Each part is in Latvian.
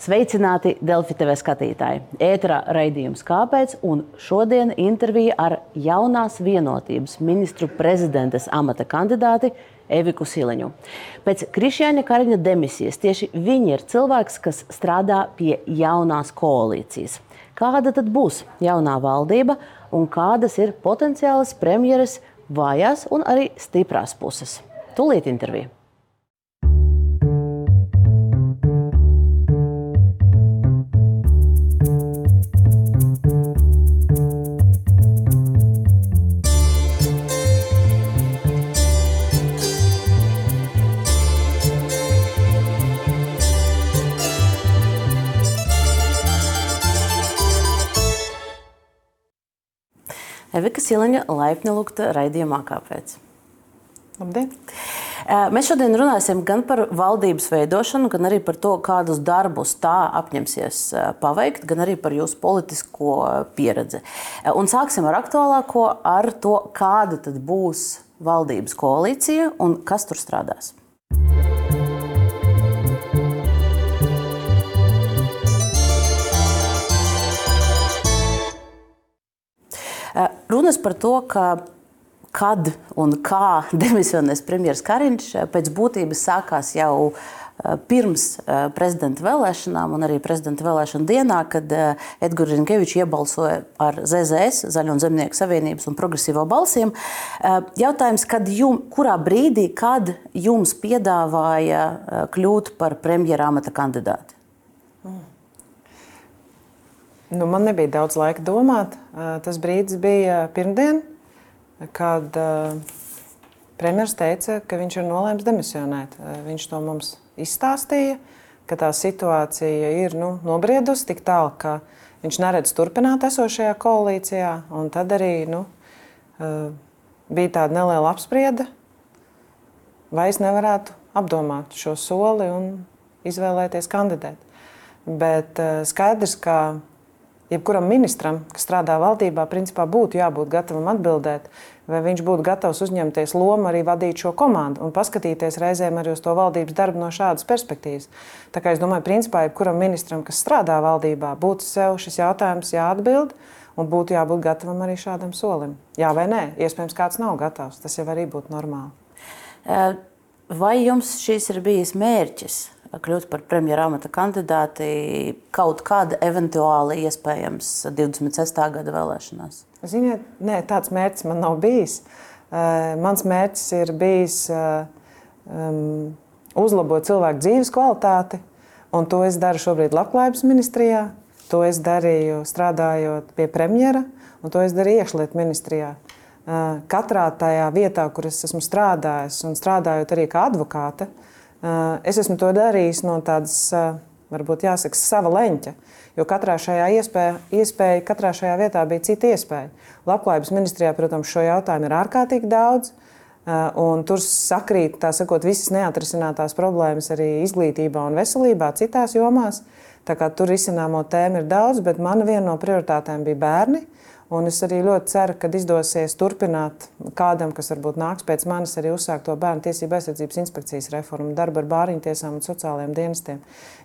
Sveicināti Delfi TV skatītāji! Ēterā raidījums Kāpēc? Un šodien intervija ar jaunās vienotības ministru prezidentes amata kandidāti Eviku Siliņu. Pēc Krišjāņa Kariņa demisijas tieši viņi ir cilvēks, kas strādā pie jaunās koalīcijas. Kāda tad būs jaunā valdība un kādas ir potenciālas premjeras vājās un arī stiprās puses? Tūlīt intervija. Evika Siliņa laipni lūgta raidījumā kāpēc. Labdien! Mēs šodien runāsim gan par valdības veidošanu, gan arī par to, kādus darbus tā apņemsies paveikt, gan arī par jūsu politisko pieredzi. Un sāksim ar aktuālāko, ar to, kāda tad būs valdības koalīcija un kas tur strādās. Runas par to, ka kad un kā demisionēs premjerministrs Kariņš, pēc būtības sākās jau pirms prezidenta vēlēšanām, un arī prezidenta vēlēšana dienā, kad Edgars Rinkevičs iebalsoja ar ZZS, Zaļo un Zemnieku savienības un progresīvo balsīm. Jautājums, kad jum, kurā brīdī, kad jums piedāvāja kļūt par premjera amata kandidāti? Nu, man nebija daudz laika domāt. Tas brīdis bija pirmdien, kad premjerministrs teica, ka viņš ir nolēmis demisionēt. Viņš to mums izstāstīja, ka tā situācija ir nu, nobriedusi tik tālu, ka viņš neredz turpināt esošajā koalīcijā. Tad arī nu, bija tāda neliela apspriede, vai es nevarētu apdomāt šo soli un izvēlēties kandidēt. Bet skaidrs, ka jebkuram ministram, kas strādā valdībā, principā būtu jābūt gatavam atbildēt, vai viņš būtu gatavs uzņemties lomu arī vadīt šo komandu un paskatīties reizēm arī uz to valdības darbu no šādas perspektīvas. Tā kā es domāju, principā jebkuram ministram, kas strādā valdībā, būtu sev šis jautājums jāatbild. Un būtu jābūt gatavam arī šādam solim. Jā, vai nē? Iespējams, kāds nav gatavs. Tas jau arī būtu normāli. Vai jums šis ir bijis mērķis? Kļūt par premjera amata kandidāti kaut kāda eventuāli iespējams 26. gada vēlēšanās? Ziniet, nē, tāds mērķis man nav bijis. Uh, mans mērķis ir bijis uh, um, uzlabot cilvēku dzīves kvalitāti, un to es daru šobrīd Labklājības ministrijā. To es darīju strādājot pie premjera, un to es darīju iekšlietu ministrijā. Uh, katrā tajā vietā, kur es esmu strādājis, un strādājot arī kā advokāte, uh, es esmu to darījis no tādas, eh, varbūt jāsaka, sava leņķa. Jo katrā šajā iespēja, iespēja, katrā šajā vietā bija cita iespēja. Labklājības ministrijā, protams, šo jautājumu ir ārkārtīgi daudz. Eh, un tur sakrīt sakot, visas neatrisinātās problēmas arī izglītībā un veselībā, citās jomās. Tur izcināmo tēmu ir daudz, bet mana viena no prioritātēm bija bērni. Uh, Un es arī ļoti ceru, ka izdosies turpināt kādam, kas varbūt nāks pēc manis, arī uzsākt to bērnu tiesību aizsardzības inspekcijas reformu, darbu ar bāriņu tiesām un sociālajiem dienestiem.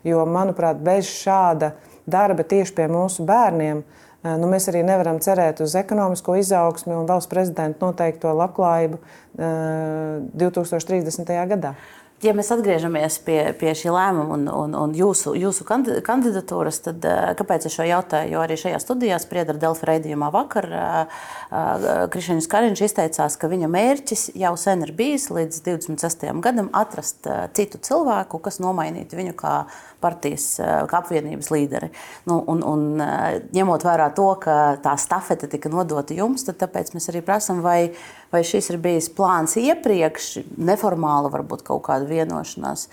Jo, manuprāt, bez šāda darba tieši pie mūsu bērniem. Eh, nu, mēs arī nevaram cerēt uz ekonomisko izaugsmi un valsts prezidenta noteikto labklājību 2030. Eh, gadā. Ja mēs atgriežamies pie, pie šī lēmuma un, un, un jūsu, jūsu kandidatūras, tad uh, kāpēc es šo jautāju? Jo arī šajā studijā sprieda ar Delfi raidījumā vakar. Uh, uh, Krišņģis Kariņš izteicās, ka viņa mērķis jau sen ir bijis līdz 26. gadam atrast citu cilvēku, kas nomainītu viņu kā partijas uh, kā apvienības līderi. Nu, un, un, uh, ņemot vērā to, ka tā stafete tika nodota jums, tad mēs arī prasām, vai, vai šis ir bijis plāns iepriekš, neformāli varbūt kaut kāda vienošanās.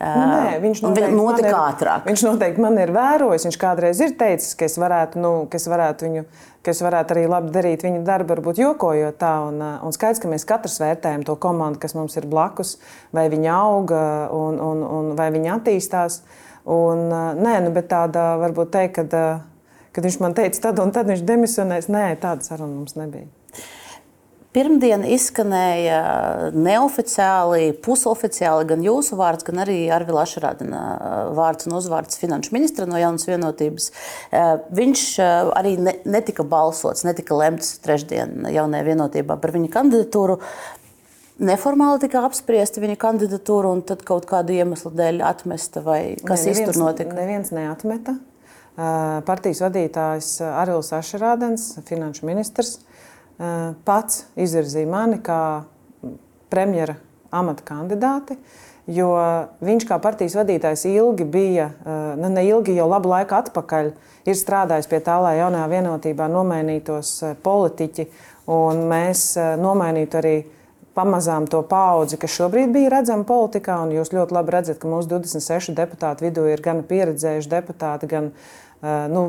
Nē, viņš noteikti, notika ir, ātrāk. Viņš noteikti man ir vērojis. Viņš kādreiz ir teicis, ka es varētu, nu, ka es varētu viņu, ka es varētu arī labi darīt viņa darbu, varbūt jokojot tā. Un, un skaidrs, ka mēs katrs vērtējam to komandu, kas mums ir blakus, vai viņi auga un, un, un vai viņi attīstās. Un, nē, nu, bet tāda varbūt teikt, kad, kad viņš man teica, tad un tad viņš demisionēs. Nē, tāda saruna mums nebija. Pirmdien izskanēja neoficiāli, pusoficiāli gan jūsu vārds, gan arī Arvila Ašrādina vārds un uzvārds finanšu ministra no Jaunas vienotības. Viņš arī ne, netika balsots, netika lemts trešdien jaunajā vienotībā par viņa kandidatūru. Neformāli tika apspriesta viņa kandidatūra, un tad kaut kādu iemeslu dēļ atmesta, vai kas ne, neviens, tur notika? Neviens neatmeta. Partijas vadītājs Arvils Ašrādens, finanšu ministrs, pats izvirzīja mani kā premjera amata kandidāti. Jo viņš kā partijas vadītājs ilgi bija, nu ne ilgi, jau labu laiku atpakaļ, ir strādājis pie tā, lai jaunajā vienotībā nomainītos politiķi un mēs nomainītu arī pamazām to paudzi, kas šobrīd bija redzama politikā. Jūs ļoti labi redzat, ka mūsu 26 deputātu vidū ir gan pieredzējuši deputāti, gan uh, nu,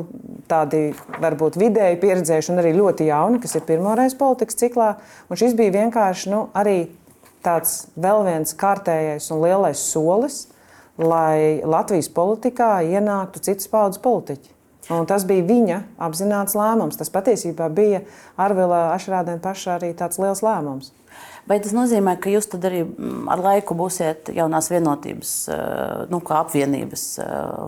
tādi varbūt vidēji pieredzējuši un arī ļoti jauni, kas ir pirmoreiz politikas ciklā. Un šis bija vienkārši nu, arī tāds vēl viens kārtējais un lielais solis, lai Latvijas politikā ienāktu citas paudzes politiķi. Un tas bija viņa apzināts lēmums. Tas patiesībā bija Arvila Ašrādena paša arī tāds liels lēmums. Vai tas nozīmē, ka jūs arī ar laiku būsiet jaunās vienotības, nu, kā apvienības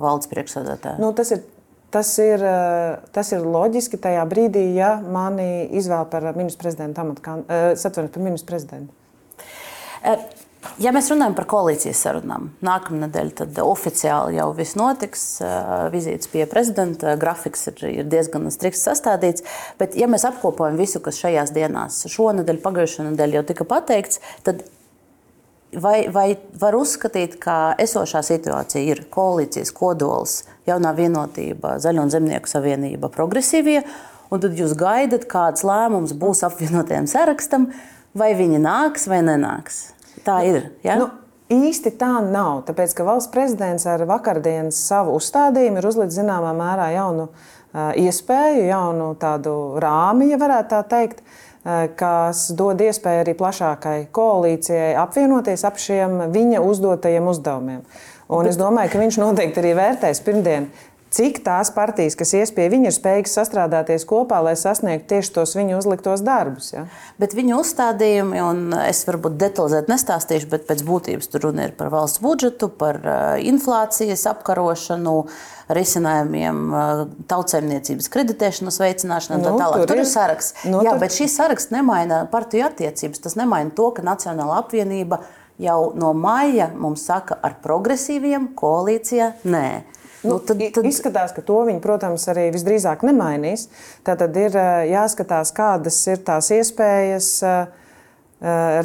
valdes priekšsēdētāji? Nu, tas ir Tas ir, eh, tas ir loģiski tajā brīdī, ja mani izvēl par ministru prezidentu amatu, eh, satveru par ministru prezidentu. Ja mēs runājam par koalīcijas sarunām, nākamā nedēļa tad oficiāli jau viss notiks. Vizītes pie prezidenta grafiks ir, ir diezgan strikts sastādīts. Bet, ja mēs apkopojam visu, kas šajās dienās, šonadēļ, pagājušā nedēļa jau tika pateikts, tad vai, vai var uzskatīt, ka esošā situācija ir koalīcijas kodols jaunā vienotība, Zaļo un Zemnieku savienība, progresīvie. Un tad jūs gaidat, kāds lēmums būs apvienotajam sarakstam, vai viņi nāks vai nenāks. Tā ir. Ja? Nu, īsti tā nav. Tāpēc, ka valsts prezidents ar vakardienas savu uzstādījumu ir uzlicis zināmā mērā jaunu uh, iespēju, jaunu tādu rāmi, ja varētu tā teikt. Uh, kas dod iespēju arī plašākai koalīcijai apvienoties ap šiem viņa uzdotajiem uzdevumiem. Un es domāju, ka viņš noteikti arī vērtēs pirmdien, cik tās partijas, kas ies pie viņa, ir spējīgas sastrādāties kopā, lai sasniegtu tieši tos viņu uzliktos darbus. Ja? Bet viņa uzstādījumi, un es varbūt detalizēti nestāstīšu, bet pēc būtības tur runa ir par valsts budžetu, par inflācijas apkarošanu, risinājumiem, tautsēmniecības kreditēšanas veicināšanai un tā nu, tālāk. Tur, tur ir saraksts. Nu, Jā, tur... bet šīs saraksts nemaina partiju attiecības. Tas nemaina to, ka Nacionāla apvienība jau no maija mums saka, ar progresīviem koalīcijā nē. Nu, tad, tad... Izskatās, ka to viņi, protams, arī visdrīzāk nemainīs. Tad ir jāskatās, kādas ir tās iespējas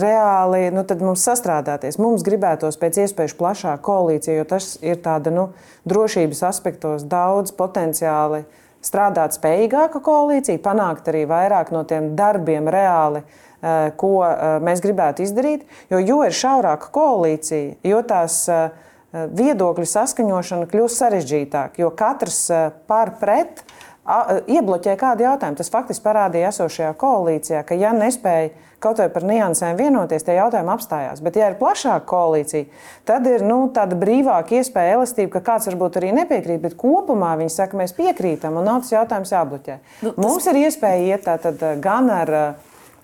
reāli nu, mums sastrādāties. Mums gribētos pēc iespējas plašāku koalīciju, jo tas ir tāda nu, drošības aspektos daudz potenciāli strādāt spējīgāka koalīcija, panākt arī vairāk no tiem darbiem reāli ko mēs gribētu izdarīt. Jo, jo ir šaurāka koalīcija, jo tās eh, viedokļu saskaņošana kļūst sarežģītāka, jo katrs par pret iebloķē kādu jautājumu. Tas faktiski parādīja esošajā koalīcijā, ka ja nespēja kaut vai par niansēm vienoties, tie jautājumi apstājās. Bet, ja ir plašāka koalīcija, tad ir nu, tāda brīvāka iespēja, elastība, ka kāds varbūt arī nepiekrīt, bet kopumā viņi saka, mēs piekrītam un nav tas jautājums jābloķē. Nu, tas... Mums ir iespēja iet tātad gan ar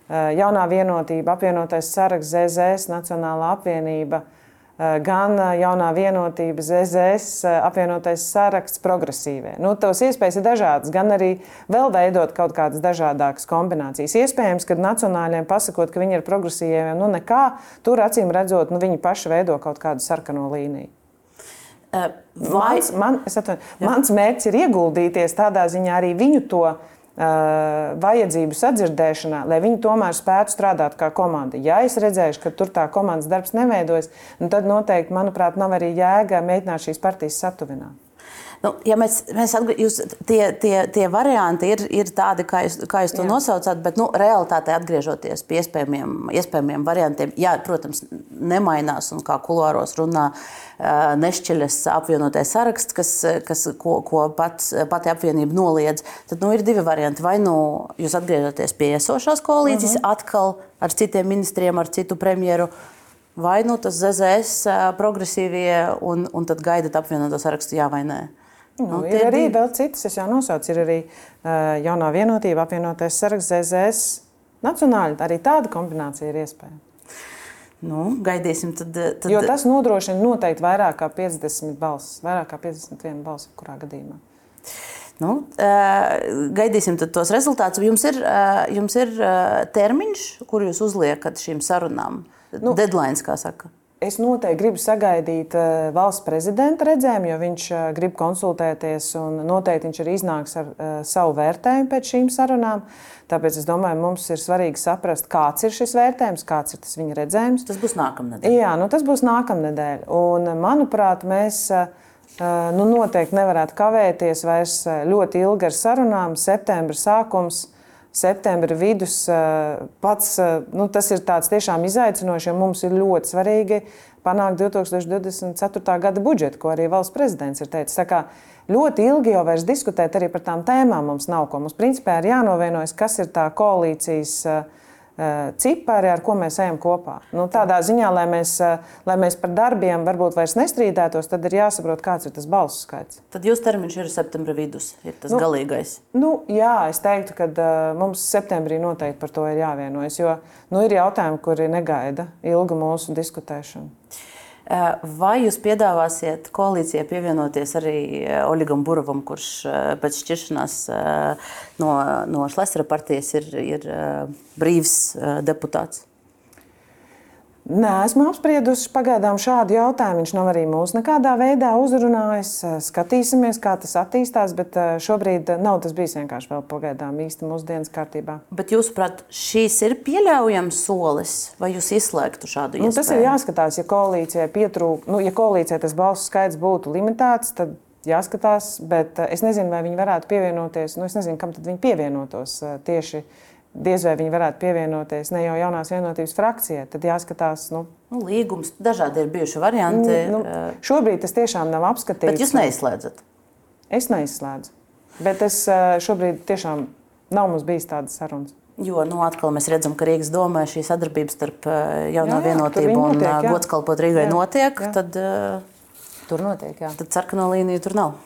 Eh, jaunā vienotība, apvienotais saraksts, ZZS, Nacionālā apvienība, eh, gan eh, jaunā vienotība, ZZS, apvienotais saraksts, progresīvie. Nu, tos iespējas ir dažādas, gan arī vēl veidot kaut kādas dažādākas kombinācijas. Iespējams, ka nacionāļiem pasakot, ka viņi ir progresīvie, nu nekā, tur acīm redzot, nu, viņi paši veido kaut kādu sarkano līniju. Vai... Mans, man, atvainu, mans mērķis ir ieguldīties tādā ziņā arī viņu to vajadzību sadzirdēšanā, lai viņi tomēr spētu strādāt kā komanda. Ja es redzēšu, ka tur tā komandas darbs neveidojas, nu tad noteikti, manuprāt, nav arī jēga mēģināt šīs partijas satuvināt. Nu, ja mēs, mēs atg... jūs, tie, tie, tie varianti ir, ir tādi, kā jūs, kā jūs to jā. nosaucāt, bet nu, realitātē atgriežoties pie iespējamiem, iespējamiem variantiem, jā, protams, nemainās un kā kulāros runā nešķiļas apvienotais saraksts, kas, kas, ko, ko pats, pati apvienība noliedz. Tad nu, ir divi varianti. Vai nu jūs atgriežaties pie esošās koalīcijas, uh mhm. -huh. atkal ar citiem ministriem, ar citu premjeru vai nu tas ZZS progresīvie, un, un tad gaidat apvienoto sarakstu, jā vai nē. Nu, ir arī divi. vēl citas, es jau nosaucu. Ir arī uh, jaunā vienotība, apvienotais saraksts, ZZS, Nacionāli arī tāda kombinācija ir iespējama. Nu, gaidīsim, tad, tad... Jo tas nodrošina noteikti vairāk kā 50 balsis, vairāk kā 51 balsis, kurā gadījumā. Nu, gaidīsim tos rezultātus. Jums ir, jums ir termiņš, kur jūs uzliekat šīm sarunām? Nu, Deadlines, kā saka. Es noteikti gribu sagaidīt uh, valsts prezidenta redzējumu, jo viņš uh, grib konsultēties un noteikti viņš arī iznāks ar uh, savu vērtējumu pēc šīm sarunām. Tāpēc es domāju, mums ir svarīgi saprast, kāds ir šis vērtējums, kāds ir tas viņa redzējums. Tas būs nākamnedēļ. Jā, nu, tas būs nākamnedēļ. Un, manuprāt, mēs nu, noteikti nevarētu kavēties vairs ļoti ilgi ar sarunām. Septembra sākums septembra vidus eh, pats eh, nu, tas ir tiešām izaicinoši, jo mums ir ļoti svarīgi panākt 2024. gada budžetu, ko arī valsts prezidents ir teicis. Kā ļoti ilgi jau vairs diskutēt par tām tēmām mums nav ko. Mums principā ir jānovienojas, kas ir tā koalīcijas Eh, cipari, ar ko mēs ejam kopā. Nu, tādā ziņā, lai mēs, eh, lai mēs par darbiem varbūt vairs nestrīdētos, tad ir jāsaprot, kāds ir tas balsu skaits. Tad jūsu termiņš ir septembra vidus, ir tas nu, galīgais. Nu, jā, es teiktu, ka uh, mums septembrī noteikti par to ir jāvienojas, jo nu, ir jautājumi, kuri negaida ilgu mūsu diskutēšanu. Eh, vai jūs piedāvāsiet koalīcijai pievienoties arī eh, Oligam Burovam, kurš eh, pēc šķiršanās no, no Šlesera partijas ir, ir brīvs deputāts? Nē, esmu apspriedusi pagaidām šādu jautājumu. Viņš nav arī mūs nekādā veidā uzrunājis. Skatīsimies, kā tas attīstās, bet eh, šobrīd nav tas bijis vienkārši vēl pagaidām īsti mūsu dienas kārtībā. Bet jūsuprāt, šīs ir pieļaujams solis, vai jūs izslēgtu šādu iespēju? Nu, tas ir jāskatās, ja koalīcijai pietrūk, nu, ja koalīcijai tas balsu skaits būtu limitēts, tad jāskatās, bet eh, es nezinu, vai viņi varētu pievienoties. Nu, es nezinu, kam tad viņi pievienotos eh, tieši diez vai viņi varētu pievienoties ne jau jaunās vienotības frakcijai. Tad jāskatās, nu, nu, līgums, dažādi ir bijuši varianti. Nu, šobrīd tas tiešām nav apskatīts. Bet jūs neizslēdzat? Es neizslēdzu. Bet es šobrīd tiešām nav mums bijis tādas sarunas. Jo nu, atkal mēs redzam, ka Rīgas domē šī sadarbība starp jā, jā, vienotību un gods kalpot Rīgai notiek. Jā. Tad, tur notiek. Jā. Tad sarkano līniju tur nav.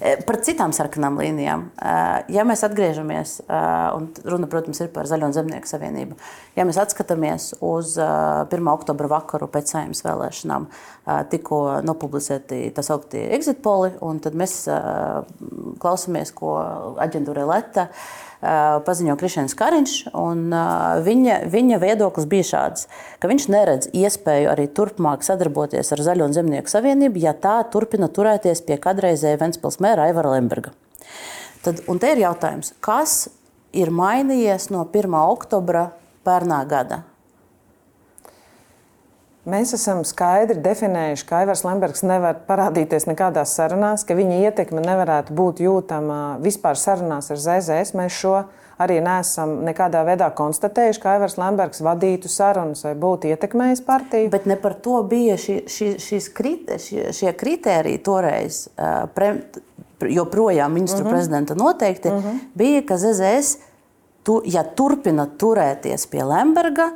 Eh, par citām sarkanām līnijām, eh, ja mēs atgriežamies, eh, un runa, protams, ir par Zaļo Zemnieku savienību, ja mēs atskatāmies uz 1. oktobra vakaru pēc saimnes vēlēšanām, tikko nopublicēti tā sauktie exit poli, un tad mēs klausāmies, ko aģentūra Leta paziņo Krišņevs Kariņš. Viņa, viņa viedoklis bija šāds, ka viņš neredz iespēju arī turpmāk sadarboties ar Zaļo un Zemnieku savienību, ja tā turpina turēties pie kādreizēja Ventspils mēra Aivara Lemberga. Tad, un te ir jautājums, kas ir mainījies no 1. oktobra pērnā gada? Mēs esam skaidri definējuši, ka Aivars Lembergs nevar parādīties nekādās sarunās, ka viņa ietekme nevarētu būt jūtama vispār sarunās ar ZZS. Mēs šo arī neesam nekādā veidā konstatējuši, ka Aivars Lembergs vadītu sarunas vai būtu ietekmējis partiju. Bet ne par to bija šī, šī, šīs krite, šie, šie kritēriji toreiz. Pre, joprojām ministru uh mhm. -huh. prezidenta noteikti uh mhm. -huh. bija, ka ZZS, tu, ja turpina turēties pie Lemberga,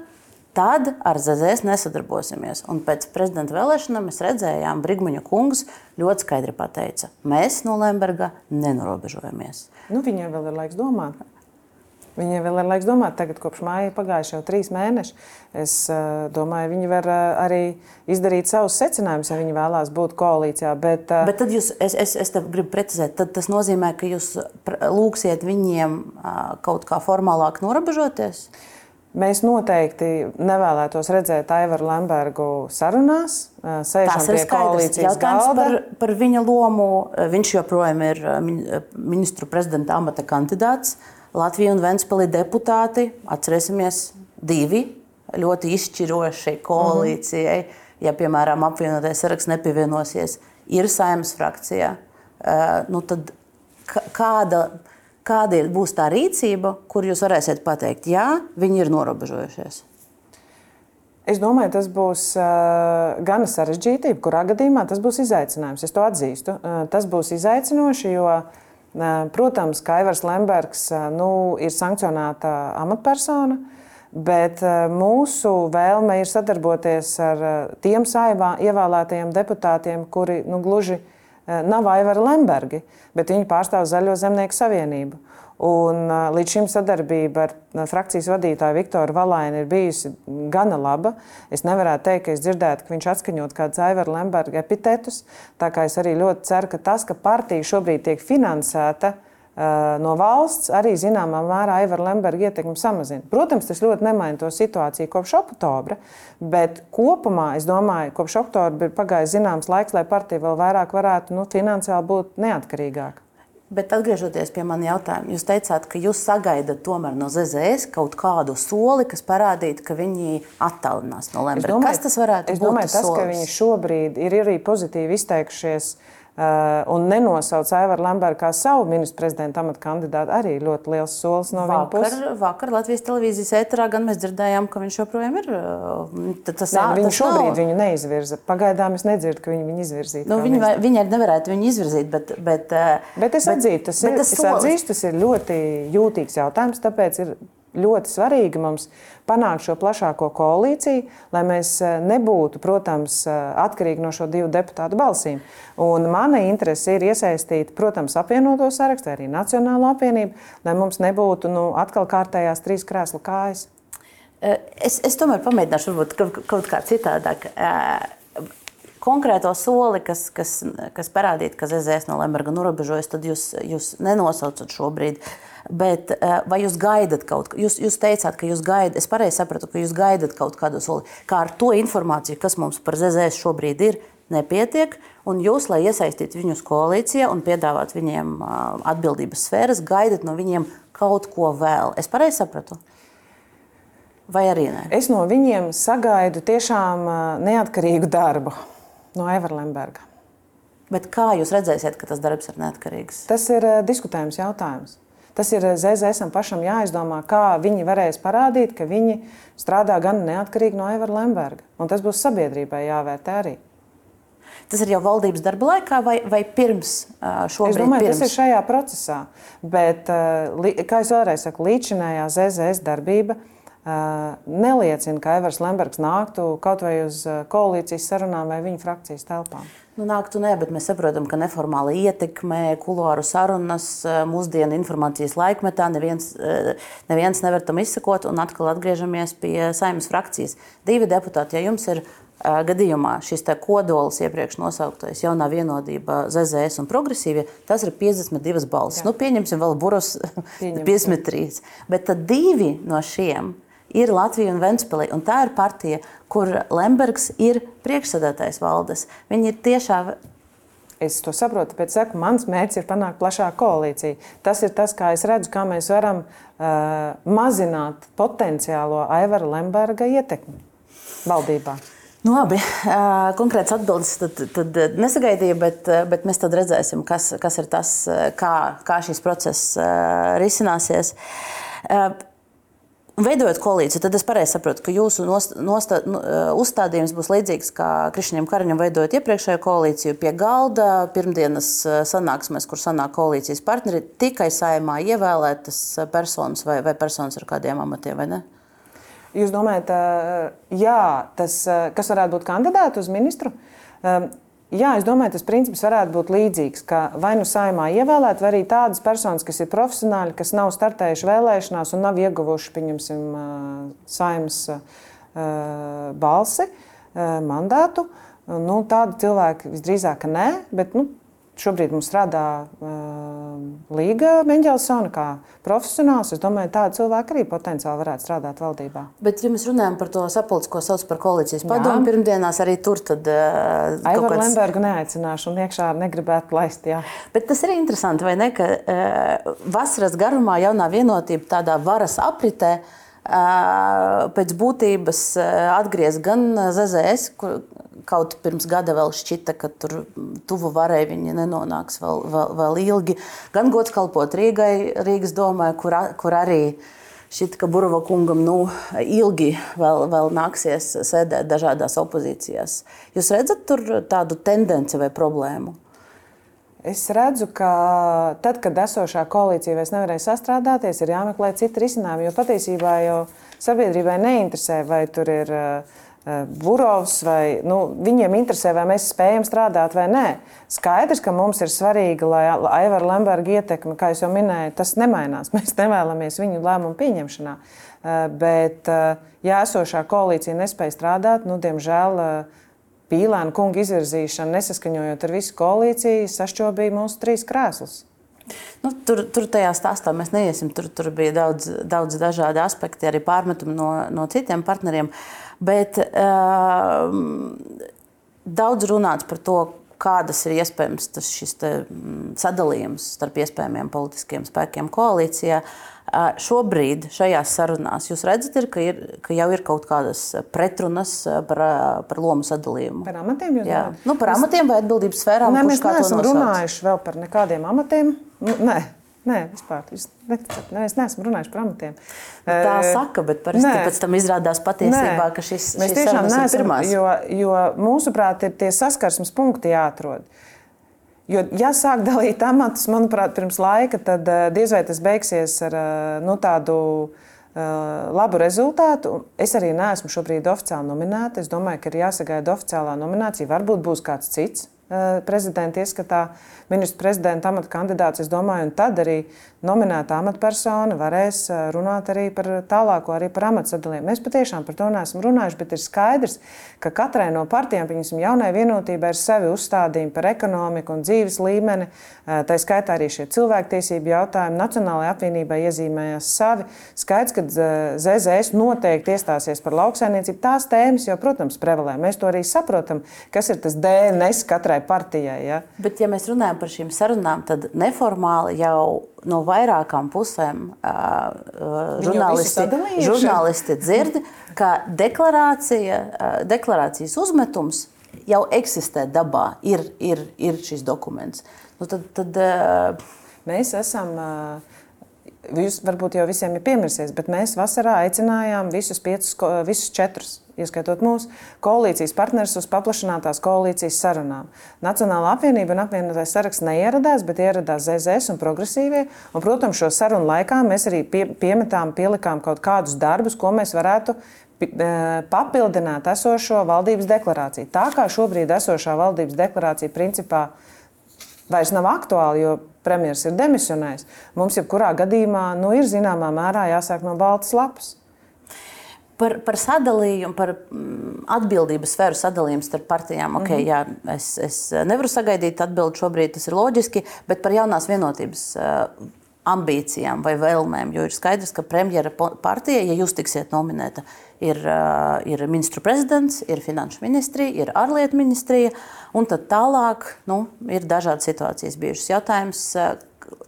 tad ar ZZS nesadarbosimies. Un pēc prezidenta vēlēšanām mēs redzējām, Brigmaņa kungs ļoti skaidri pateica, mēs no Lemberga nenorobežojamies. Nu, viņai vēl ir laiks domāt. Viņai vēl ir laiks domāt, tagad kopš māja pagājuši jau trīs mēneši. Es uh, domāju, viņi var uh, arī izdarīt savus secinājumus, ja viņi vēlās būt koalīcijā. Bet, uh, bet tad jūs, es, es, es gribu precizēt, tad tas nozīmē, ka jūs lūgsiet viņiem kaut kā formālāk norobežoties? Uh, Mēs noteikti nevēlētos redzēt Aivaru Lembergu sarunās. Tas ir skaidrs. Jautājums par, par viņa lomu. Viņš joprojām ir ministru prezidenta amata kandidāts. Latvija un Ventspēlī deputāti, atcerēsimies, divi ļoti izšķiroši koalīcijai. Mm -hmm. Ja, piemēram, apvienotais saraksts nepievienosies, ir saimnes frakcijā, nu tad kāda kāda būs tā rīcība, kur jūs varēsiet pateikt, jā, viņi ir norobežojušies? Es domāju, tas būs uh, gan sarežģītība, kurā gadījumā tas būs izaicinājums. Es to atzīstu. Uh, tas būs izaicinoši, jo, uh, protams, Kaivars Lembergs uh, nu, ir sankcionēta amatpersona, bet mūsu vēlme ir sadarboties ar tiem saimā ievēlētajiem deputātiem, kuri nu, gluži nav Aivara Lembergi, bet viņi pārstāv Zaļo zemnieku savienību. Un, līdz šim sadarbība ar frakcijas vadītāju Viktoru Valainu ir bijusi gana laba. Es nevarētu teikt, ka es dzirdētu, ka viņš atskaņot kādus Aivara Lemberga epitetus. Tā kā es arī ļoti ceru, ka tas, ka partija šobrīd tiek finansēta, uh, no valsts arī zināmā mērā Aivara Lemberga ietekmi samazina. Protams, tas ļoti nemaina to situāciju kopš oktobra, bet kopumā es domāju, ka kopš oktobra ir pagājis zināms laiks, lai partija vēl vairāk varētu nu, finansiāli būt neatkarīgāka. Bet atgriežoties pie manas jautājuma, jūs teicāt, ka jūs sagaidat no ZZS kaut kādu soli, kas parādītu, ka viņi attālinās no Lemberga. Kas tas varētu es būt? Es domāju, tas, solis? ka viņi šobrīd ir arī pozitīvi izteikušies Uh, un nenosauc Aivaru Lambertu kā savu ministru prezidenta amata kandidātu, arī ļoti liels solis no vakar, viņa puses. Vakar Latvijas televīzijas ēterā gan mēs dzirdējām, ka viņš joprojām ir. Uh, tas, Nē, viņi šobrīd nav. viņu neizvirza. Pagaidām es nedzirdu, ka viņi viņu izvirzītu. Nu, viņi, viņi arī nevarētu viņu izvirzīt, bet. Bet, uh, bet es atzīstu, tas, bet ir, tas, es atzīstu, tas ir ļoti jūtīgs jautājums, tāpēc ir ļoti svarīgi mums panākt šo plašāko koalīciju, lai mēs eh, nebūtu, protams, eh, atkarīgi no šo divu deputātu balsīm. Un mana interese ir iesaistīt, protams, apvienoto sarakstu, arī Nacionālo apvienību, lai mums nebūtu nu, atkal kārtējās trīs krēslu kājas. Eh, es, es tomēr pamēģināšu, varbūt kaut kā citādāk. Konkrēto soli, kas, kas, kas parādītu, ka ZZS no Lemberga norobežojas, tad jūs, jūs nenosaucat šobrīd uh, Bet eh, vai jūs gaidat kaut ko? Jūs, jūs teicāt, ka jūs gaidat, es pareizi sapratu, ka jūs gaidat kaut kādu soli. Kā ar to informāciju, kas mums par ZZS šobrīd ir, nepietiek. Un jūs, lai iesaistītu viņus koalīcijā un piedāvātu viņiem eh, atbildības sfēras, gaidat no viņiem kaut ko vēl. Es pareizi sapratu? Vai arī nē? Es no viņiem sagaidu tiešām eh, neatkarīgu darbu no Evera Lemberga. Bet kā jūs redzēsiet, ka tas darbs ir neatkarīgs? Tas ir diskutējums jautājums. Tas ir ZZSam pašam jāizdomā, kā viņi varēs parādīt, ka viņi strādā gan neatkarīgi no Evera Lemberga. Un tas būs sabiedrībai jāvērtē arī. Tas ir jau valdības darba laikā vai, vai pirms šobrīd? Es domāju, pirms? tas ir šajā procesā. Bet, kā jau vēlreiz saku, līdzinājā ZZS darbība neliecina, ka Evers Lembergs nāktu kaut vai uz koalīcijas sarunām vai viņa frakcijas telpām. Nu, nāktu nē, bet mēs saprotam, ka neformāla ietekme, kulāru sarunas, eh, mūsdienu informācijas laikmetā neviens, eh, neviens nevar tam izsekot. Un atkal atgriežamies pie saimnes frakcijas. Divi deputāti, ja jums ir uh, gadījumā šis kodols iepriekš nosauktais jaunā vienotībā, ZZS un progresīvie, tas ir 52 balsis. Jā. Nu, pieņemsim vēl burus 53. Bet tad divi no šiem ir Latvija un Ventspēlī. Un tā ir partija, kur Lembergs ir priekšsēdētājs valdes. Viņi ir tiešā. Es to saprotu, bet saku, mans mērķis ir panākt plašāku koalīciju. Tas ir tas, kā es redzu, kā mēs varam uh, mazināt potenciālo Aivara Lemberga ietekmi valdībā. Nu, labi, uh, konkrēts atbildes tad, tad nesagaidīju, bet, bet mēs tad redzēsim, kas, kas ir tas, kā, kā šīs process uh, risināsies. Uh, Veidojot koalīciju, tad es pareizi saprotu, ka jūsu nostā, nu, eh, uzstādījums būs līdzīgs kā Krišņiem Kariņam veidojot iepriekšējo koalīciju pie galda pirmdienas sanāksmēs, kur sanāk koalīcijas partneri, tikai saimā ievēlētas personas vai, vai personas ar kādiem amatiem, vai ne? Jūs domājat, jā, tas, kas varētu būt kandidāti uz ministru? Jā, es domāju, tas princips varētu būt līdzīgs, ka vai nu saimā ievēlēt, vai arī tādas personas, kas ir profesionāļi, kas nav startējuši vēlēšanās un nav ieguvuši, pieņemsim, saimnes balsi, mandātu. Nu, tādi cilvēki visdrīzāk nē, bet nu, Šobrīd mums strādā uh, Līga Meņģelsona kā profesionāls. Es domāju, tādi cilvēki arī potenciāli varētu strādāt valdībā. Bet, ja mēs runājam par to sapulci, ko sauc par koalīcijas padomu, pirmdienās arī tur tad. Uh, Aivaru kāds... Lembergu neaicināšu un iekšā negribētu laist. Jā. Bet tas ir interesanti, vai ne, ka uh, vasaras garumā jaunā vienotība tādā varas apritē. Uh, pēc būtības atgriezties gan ZZS, kur, kaut pirms gada vēl šķita, ka tur tuvu varai viņi nenonāks vēl, vēl, vēl ilgi. Gan gods kalpot Rīgai, Rīgas domai, kur, kur arī šķiet, ka Burva kungam nu, ilgi vēl, vēl nāksies sēdēt dažādās opozīcijās. Jūs redzat tur tādu tendenci vai problēmu? Es redzu, ka tad, kad esošā koalīcija vairs nevarēja sastrādāties, ir jāmeklē citi risinājumi. Jo patiesībā jau sabiedrībai neinteresē, vai tur ir uh, Burovs, vai nu, viņiem interesē, vai mēs spējam strādāt vai nē. Skaidrs, ka mums ir svarīgi, lai Aivara Lemberga ietekme, kā jau minēju, tas nemainās. Mēs nevēlamies viņu lēmumu pieņemšanā. Bet, ja esošā koalīcija nespēja strādāt, nu, diemžēl Pīlēna kunga izvirzīšana, nesaskaņojot ar visu koalīciju, sašķobīja mūsu trīs krēslus. Nu, tur, tur tajā stāstā mēs neiesim. Tur, tur bija daudz, daudz dažādu aspektu, arī pārmetumu no, no citiem partneriem. Bet uh, daudz runāts par to, kādas ir iespējams tas, šis te, mm, sadalījums starp iespējamiem politiskiem spēkiem koalīcijā. Uh, šobrīd šajās sarunās jūs redzat, ir, ka, ir, ka jau ir kaut kādas pretrunas par, par lomu sadalījumu. Par amatiem jūs runājat? Nu, par amatiem vai atbildības sfērām? Nē, mēs neesam runājuši vēl par nekādiem amatiem. Nu, nē. Nē, vispār. Neticat, ne, es neesmu runājis par amatiem. Tā saka, bet parasti pēc tam izrādās patiesībā, nē. ka šis, Mēs tiešām neesam, jo, jo mūsuprāt ir tie saskarsmes punkti jāatrod. Jo, ja sāk dalīt amatus, manuprāt, pirms laika, tad diez vai tas beigsies ar nu, tādu labu rezultātu. Es arī neesmu šobrīd oficiāli nominēta. Es domāju, ka ir jāsagaida oficiālā nominācija. Varbūt būs kāds cits prezidenta ieskatā. Ministru prezidenta amata kandidāts. Es domāju, un tad arī nominēta amatpersona varēs runāt arī par tālāko, arī par amatsadalījumu. Mēs patiešām par to neesam runājuši, bet ir skaidrs, ka katrai no partijām, piemēram, jaunai vienotībai ir savi uzstādījumi par ekonomiku un dzīves līmeni. Tā skaitā arī šie cilvēktiesību jautājumi. Nacionālajai apvienībai iezīmējās savi. Skaidrs, ka ZZS noteikti iestāsies par lauksainiecību. Tās tēmas jau, protams, prevalē. Mēs to arī saprotam, kas ir tas DNS katrai partijai. Ja? Bet, ja mēs runājam par šīm sarunām, tad neformāli jau no vairākām pusēm uh, žurnālisti, žurnālisti dzird, ka deklarācija, uh, deklarācijas uzmetums jau eksistē dabā, ir, ir, ir šis dokuments. Nu, tad, tad, uh, Mēs esam. Jūs varbūt jau visiem ir piemirsies, bet mēs vasarā aicinājām visus piecus, visus četrus ieskaitot mūsu koalīcijas partnerus uz paplašinātās koalīcijas sarunām. Nacionāla apvienība un apvienotais saraksts neieradās, bet ieradās ZZS un progresīvie. Un, protams, šo sarunu laikā mēs arī pie, piemetām, pielikām kaut kādus darbus, ko mēs varētu e, papildināt esošo valdības deklarāciju. Tā kā šobrīd esošā valdības deklarācija principā vairs nav aktuāla, jo premjerministrs ir demisionējis, mums jebkurā gadījumā nu, ir zināmā mērā jāsāk no baltas lapas. Par, par sadalījumu, par mm, atbildības sfēru sadalījumu starp partijām. Okay, mm -hmm. jā, es, es nevaru sagaidīt atbildi šobrīd, tas ir loģiski, bet par jaunās vienotības uh, ambīcijām vai vēlmēm. Jo ir skaidrs, ka premjera partija, ja jūs tiksiet nominēta, ir, uh, ir ministru prezidents, ir finanšu ministrija, ir ārlietu ministrija, un tad tālāk nu, ir dažādas situācijas bijušas. Jautājums, uh,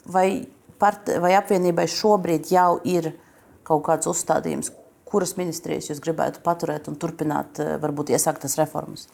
vai, part, vai apvienībai šobrīd jau ir kaut kāds uzstādījums, kuras ministrijas jūs gribētu paturēt un turpināt, eh, varbūt iesāktas reformas?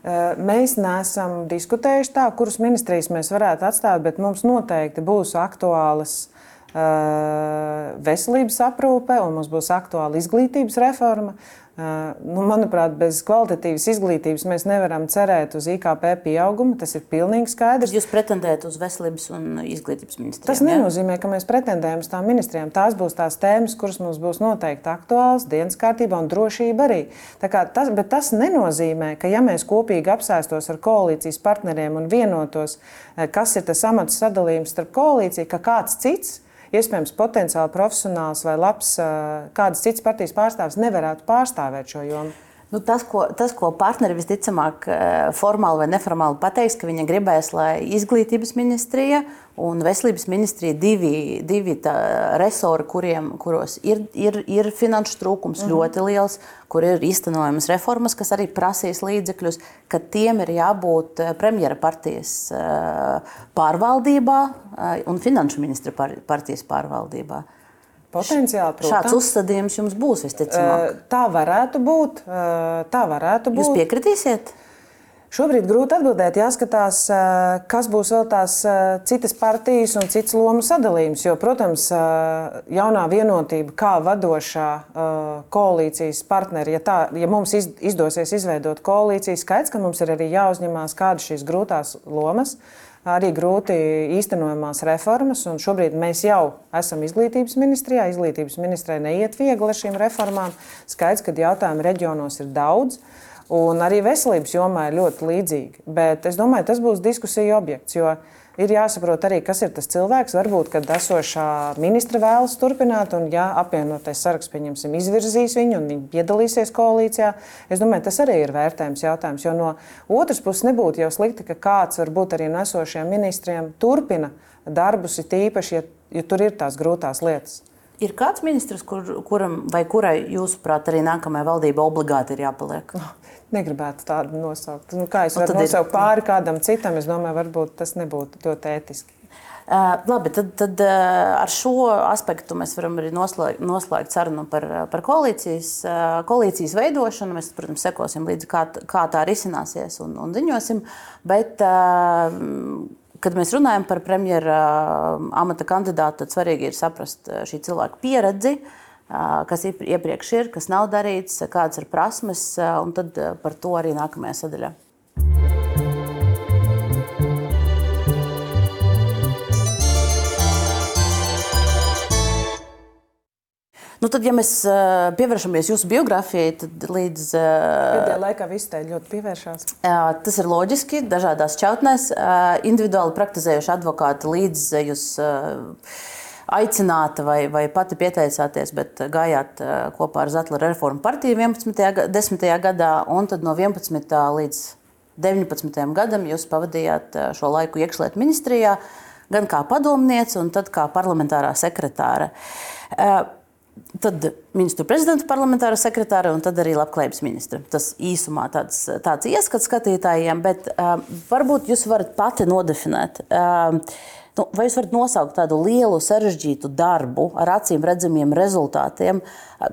Eh, mēs neesam diskutējuši tā, kuras ministrijas mēs varētu atstāt, bet mums noteikti būs aktuālas eh, veselības aprūpe un mums būs aktuāla izglītības reforma. Nu, manuprāt, bez kvalitatīvas izglītības mēs nevaram cerēt uz IKP pieaugumu. Tas ir pilnīgi skaidrs. Jūs pretendējat uz veselības un izglītības ministrijām? Tas nenozīmē, ka mēs pretendējam uz tām ministrijām. Tās būs tās tēmas, kuras mums būs noteikti aktuālas dienas kārtībā un drošība arī. Tas, bet tas nenozīmē, ka ja mēs kopīgi apsēstos ar koalīcijas partneriem un vienotos, kas ir tas amats sadalījums starp koalīciju, ka kāds cits iespējams potenciāli profesionāls vai labs kādas citas partijas pārstāvis nevarētu pārstāvēt šo jomu. Nu, tas, ko, tas, ko partneri visticamāk formāli vai neformāli pateiks, ka viņi gribēs, lai izglītības ministrija un veselības ministrija divi, divi resori, kuriem, kuros ir, ir, ir finanšu trūkums mm -hmm. ļoti liels, kur ir īstenojamas reformas, kas arī prasīs līdzekļus, ka tiem ir jābūt premjera partijas pārvaldībā un finanšu ministra partijas pārvaldībā. Potenciāli, protams. Šāds uzstādījums jums būs visticamāk. Tā varētu būt. Tā varētu būt. Jūs piekritīsiet? Šobrīd grūti atbildēt, jāskatās, kas būs vēl tās citas partijas un cits lomu sadalījums. Jo, protams, jaunā vienotība, kā vadošā koalīcijas partneri, ja, tā, ja mums izdosies izveidot koalīciju, skaidrs, ka mums ir arī jāuzņemās kādas šīs grūtās lomas. Arī grūti īstenojamās reformas. Šobrīd mēs jau esam izglītības ministrijā. Izglītības ministrijai neiet viegli ar šīm reformām. Skaidrs, ka jautājumu reģionos ir daudz. Un arī veselības jomā ir ļoti līdzīgi. Bet es domāju, tas būs diskusija objekts. Jo ir jāsaprot arī, kas ir tas cilvēks. Varbūt, kad esošā ministra vēlas turpināt, un ja apvienotais saraksts pieņemsim, izvirzīs viņu un viņi piedalīsies koalīcijā, es domāju, tas arī ir vērtējums jautājums. Jo no otras puses nebūtu jau slikti, ka kāds varbūt arī no esošajiem ministriem turpina darbus, it īpaši, ja, ja tur ir tās grūtās lietas. Ir kāds ministrs, kur, kuram vai kurai, jūsuprāt, arī nākamajai valdībai obligāti ir jāpaliek? Oh, negribētu tādu nosaukt. Nu, kā es varu nosaukt ir... pāri kādam citam, es domāju, varbūt tas nebūtu ļoti ētiski. Uh, labi, tad, tad uh, ar šo aspektu mēs varam arī noslēgt, noslēgt sarunu par, par koalīcijas, uh, koalīcijas veidošanu. Mēs, protams, sekosim līdzi, kā, kā tā risināsies un, un ziņosim. Bet, uh, Kad mēs runājam par premjera amata kandidātu, tad svarīgi ir saprast šī cilvēka pieredzi, kas iepriekš ir, kas nav darīts, kādas ir prasmes, un tad par to arī nākamajā sadaļā. Nu, tad, ja mēs pievēršamies jūsu biogrāfijai, tad līdz. Pēdējā laikā viss tā ļoti pievēršās. Tas ir loģiski. Dažādās čautnēs individuāli praktizējuši advokāti līdz jūs aicināta vai, vai pati pieteicāties, bet gājāt kopā ar Zetlera reformu partiju 11. 10. gadā, un tad no 11. līdz 19. gadam jūs pavadījāt šo laiku iekšlietu ministrijā, gan kā padomniece, gan kā parlamentārā sekretāra. Tad ministru prezidenta parlamentāra sekretāra un tad arī labklājības ministra. Tas īsumā tāds, tāds ieskats skatītājiem, bet uh, varbūt jūs varat pati nodefinēt. Uh, Nu, vai jūs varat nosaukt tādu lielu, sarežģītu darbu ar acīm redzamiem rezultātiem,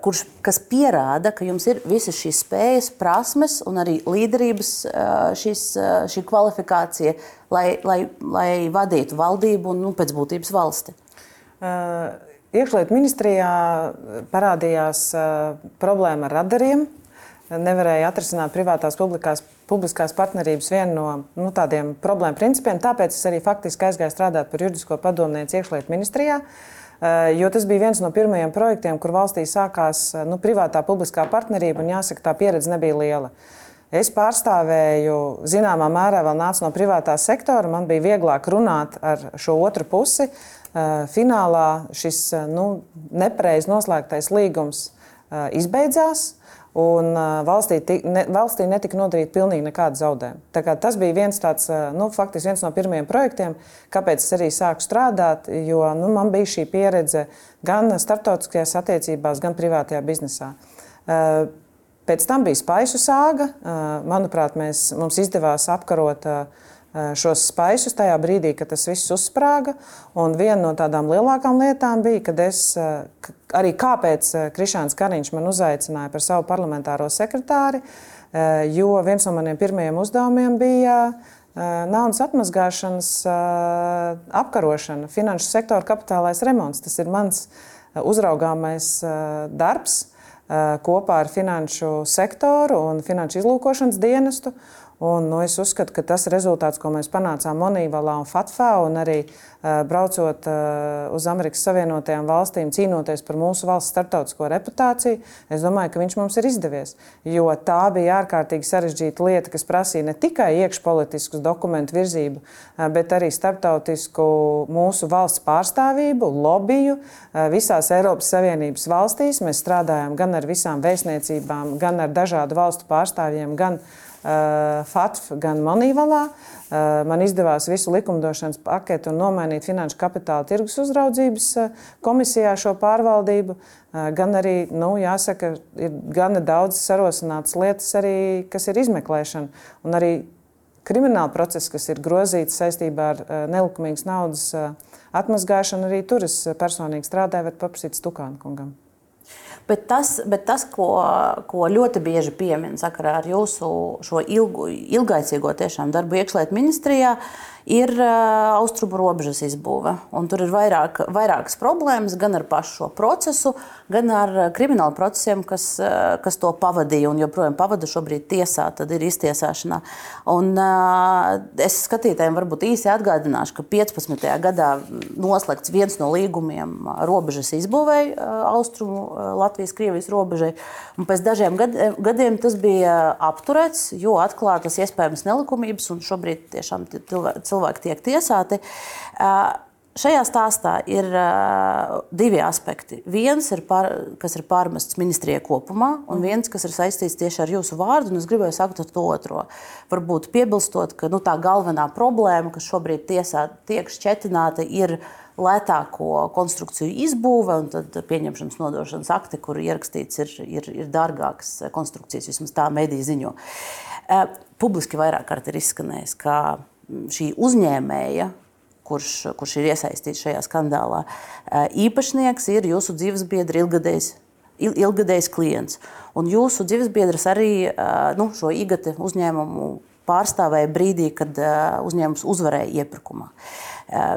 kurš, kas pierāda, ka jums ir visas šīs spējas, prasmes un arī līderības šis, šī kvalifikācija, lai, lai, lai vadītu valdību un nu, pēc būtības valsti? Uh. Iekšlietu ministrijā parādījās uh, problēma ar radariem. Nevarēja atrisināt privātās publikās, publiskās partnerības vienu no nu, tādiem problēmu principiem. Tāpēc es arī faktiski aizgāju strādāt par juridisko padomnieci iekšlietu ministrijā. Uh, jo tas bija viens no pirmajiem projektiem, kur valstī sākās nu, privātā publiskā partnerība, un jāsaka, tā pieredze nebija liela. Es pārstāvēju, zināmā mērā, vēl nācu no privātā sektora. Man bija vieglāk runāt ar šo otru pusi. Uh, Finālā šis nu, nepareizi noslēgtais līgums izbeidzās. Un valstī, ne, valstī netika nodarīta pilnīgi nekāda zaudējuma. Tas bija viens, tāds, nu, faktiski viens no pirmajiem projektiem, kāpēc es arī sāku strādāt. Jo nu, man bija šī pieredze gan starptautiskajās attiecībās, gan privātajā biznesā. Pēc tam bija spaisu sāga. Manuprāt, mēs, mums izdevās apkarot šos spaisus tajā brīdī, kad tas viss uzsprāga. Un viena no tādām lielākām lietām bija, kad es arī kāpēc Krišāns Kariņš man uzaicināja par savu parlamentāro sekretāri, jo viens no maniem pirmajiem uzdevumiem bija naudas atmazgāšanas apkarošana, finanšu sektora kapitālais remonts. Tas ir mans uzraugāmais darbs kopā ar finanšu sektoru un finanšu izlūkošanas dienestu. Un, nu, es uzskatu, ka tas rezultāts, ko mēs panācām Monīvalā un Fatfā, un arī uh, braucot uh, uz Amerikas Savienotajām valstīm, cīnoties par mūsu valsts starptautisko reputāciju, es domāju, ka viņš mums ir izdevies. Jo tā bija ārkārtīgi sarežģīta lieta, kas prasīja ne tikai iekšpolitisku dokumentu virzību, uh, bet arī starptautisku mūsu valsts pārstāvību, lobiju uh, visās Eiropas Savienības valstīs. Mēs strādājām gan ar visām vēstniecībām, gan ar dažādu valstu pārstāvjiem, gan ar FATF, gan Monīvalā. Eh, man izdevās visu likumdošanas paketu un nomainīt Finanšu kapitāla tirgus uzraudzības eh, komisijā šo pārvaldību. Gan arī, nu, jāsaka, ir gana daudz sarosinātas lietas, arī, kas ir izmeklēšana. Un arī krimināla process, kas ir grozīts saistībā ar nelikumīgas naudas atmazgāšanu, arī tur es personīgi strādāju, var paprasīt Stukānu kungam. Bet tas, bet tas ko, ko ļoti bieži piemin sakarā ar jūsu ilgu, ilgaicīgo darbu iekšlietu ministrijā, ir austrumu robežas izbūve. Un tur ir vairāk, vairākas problēmas gan ar pašu šo procesu, gan ar kriminālu procesiem, kas, uh, kas to pavadīja un joprojām pavada šobrīd tiesā, tad ir iztiesāšanā. Un, uh, es skatītājiem varbūt īsi atgādināšu, ka 15. gadā noslēgts viens no līgumiem robežas izbūvēja austrumu Latvijas-Krievijas robežai. Un pēc dažiem gadiem tas bija apturēts, jo atklātas iespējamas nelikumības un šobrīd tiešām cilvēki tiek tiesāti. Šajā stāstā ir uh, divi aspekti. Viens, ir par, kas ir pārmests ministrijai kopumā, un viens, kas ir saistīts tieši ar jūsu vārdu. Es gribēju sakt to otro. Varbūt piebilstot, ka nu, tā galvenā problēma, kas šobrīd tiesā tiek šķetināta, ir lētāko konstrukciju izbūve un pieņemšanas nodošanas akti, kur ierakstīts ir, ir, ir dārgākas konstrukcijas, vismaz tā mediji ziņo. Uh, publiski vairāk kārt ir izskanējis, ka šī uzņēmēja, kurš, kurš ir iesaistīts šajā skandālā, īpašnieks ir jūsu dzīvesbiedra ilgadējs. Ilgadējs klients. Un jūsu dzīvesbiedrs arī nu, šo IGT uzņēmumu pārstāvēja brīdī, kad uzņēmums uzvarēja iepirkumā.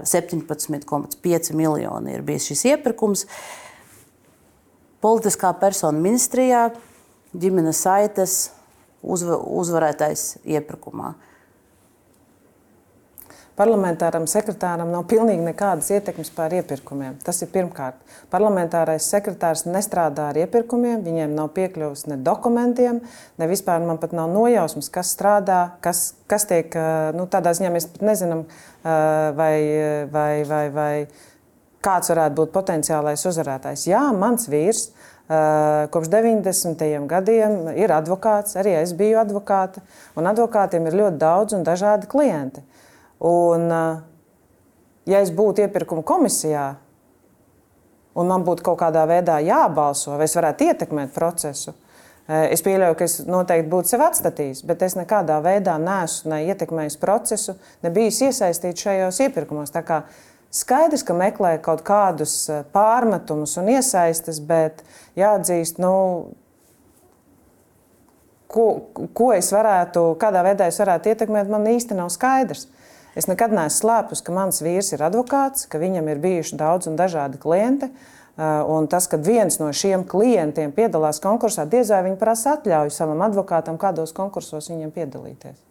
17,5 miljoni ir bijis šis iepirkums. Politiskā persona ministrijā, ģimenes saites, uzvarētais iepirkumā. Parlamentāram sekretāram nav pilnīgi nekādas ietekmes pār iepirkumiem. Tas ir pirmkārt. Parlamentārais sekretārs nestrādā ar iepirkumiem, viņiem nav piekļuvis ne dokumentiem, ne vispār man pat nav nojausmas, kas strādā, kas, kas tiek, nu, tādā ziņā mēs pat nezinām, vai, vai, vai, vai kāds varētu būt potenciālais uzvarētājs. Jā, mans vīrs. Kopš 90. gadiem ir advokāts, arī es biju advokāte, un advokātiem ir ļoti daudz un dažādi klienti. Un, eh, ja es būtu iepirkuma komisijā, un man būtu kaut kādā veidā jābalso, vai es varētu ietekmēt procesu, eh, es pieļauju, ka es noteikti būtu sev atstatījis, bet es nekādā veidā neesmu ne ietekmējis procesu, ne bijis iesaistīts šajos iepirkumos. Skaidrs, ka meklē kaut kādus eh, pārmetumus un iesaistas, bet jāatzīst, nu, ko, ko es varētu, kādā veidā es varētu ietekmēt, man īsti nav skaidrs. Es nekad neesmu slēpus, ka mans vīrs ir advokāts, ka viņam ir bijuši daudz un dažādi klienti. Uh, un tas, ka viens no šiem klientiem piedalās konkursā, diez vai viņi prasa atļauju savam advokātam, kādos konkursos viņiem piedalīties.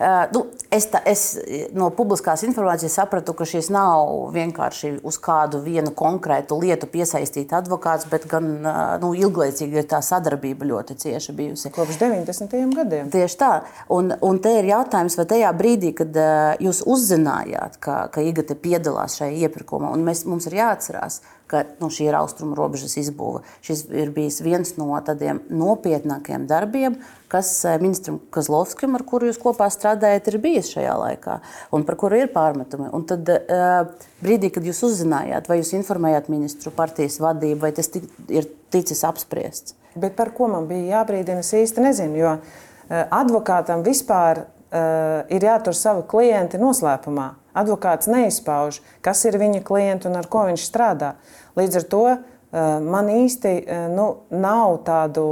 Uh, nu, es, tā, es no publiskās informācijas sapratu, ka šis nav vienkārši uz kādu vienu konkrētu lietu piesaistīts advokāts, bet gan uh, nu, ilglaicīgi ir tā sadarbība ļoti cieša bijusi. Kopš 90. gadiem. Tieši tā. Un, un te ir jautājums, vai tajā brīdī, kad jūs uzzinājāt, ka, ka IGT piedalās šajā iepirkumā, un mēs, mums ir jāatcerās, ka nu, šī ir austrumu robežas izbūve. Šis ir bijis viens no tādiem nopietnākiem darbiem, kas eh, ministram Kazlovskim, ar kuru jūs kopā strādājat, ir bijis šajā laikā un par kuru ir pārmetumi. Un tad uh, brīdī, kad jūs uzzinājāt, vai jūs informējāt ministru partijas vadību, vai tas ir ticis apspriests? Bet par ko man bija jābrīdina, es īsti nezinu. Jo uh, advokātam vispār uh, ir jātur savi klienti noslēpumā. Advokāts neizpauž, kas ir viņa klients un ar ko viņš strādā. Līdz ar to uh, man īsti uh, nu, nav tādu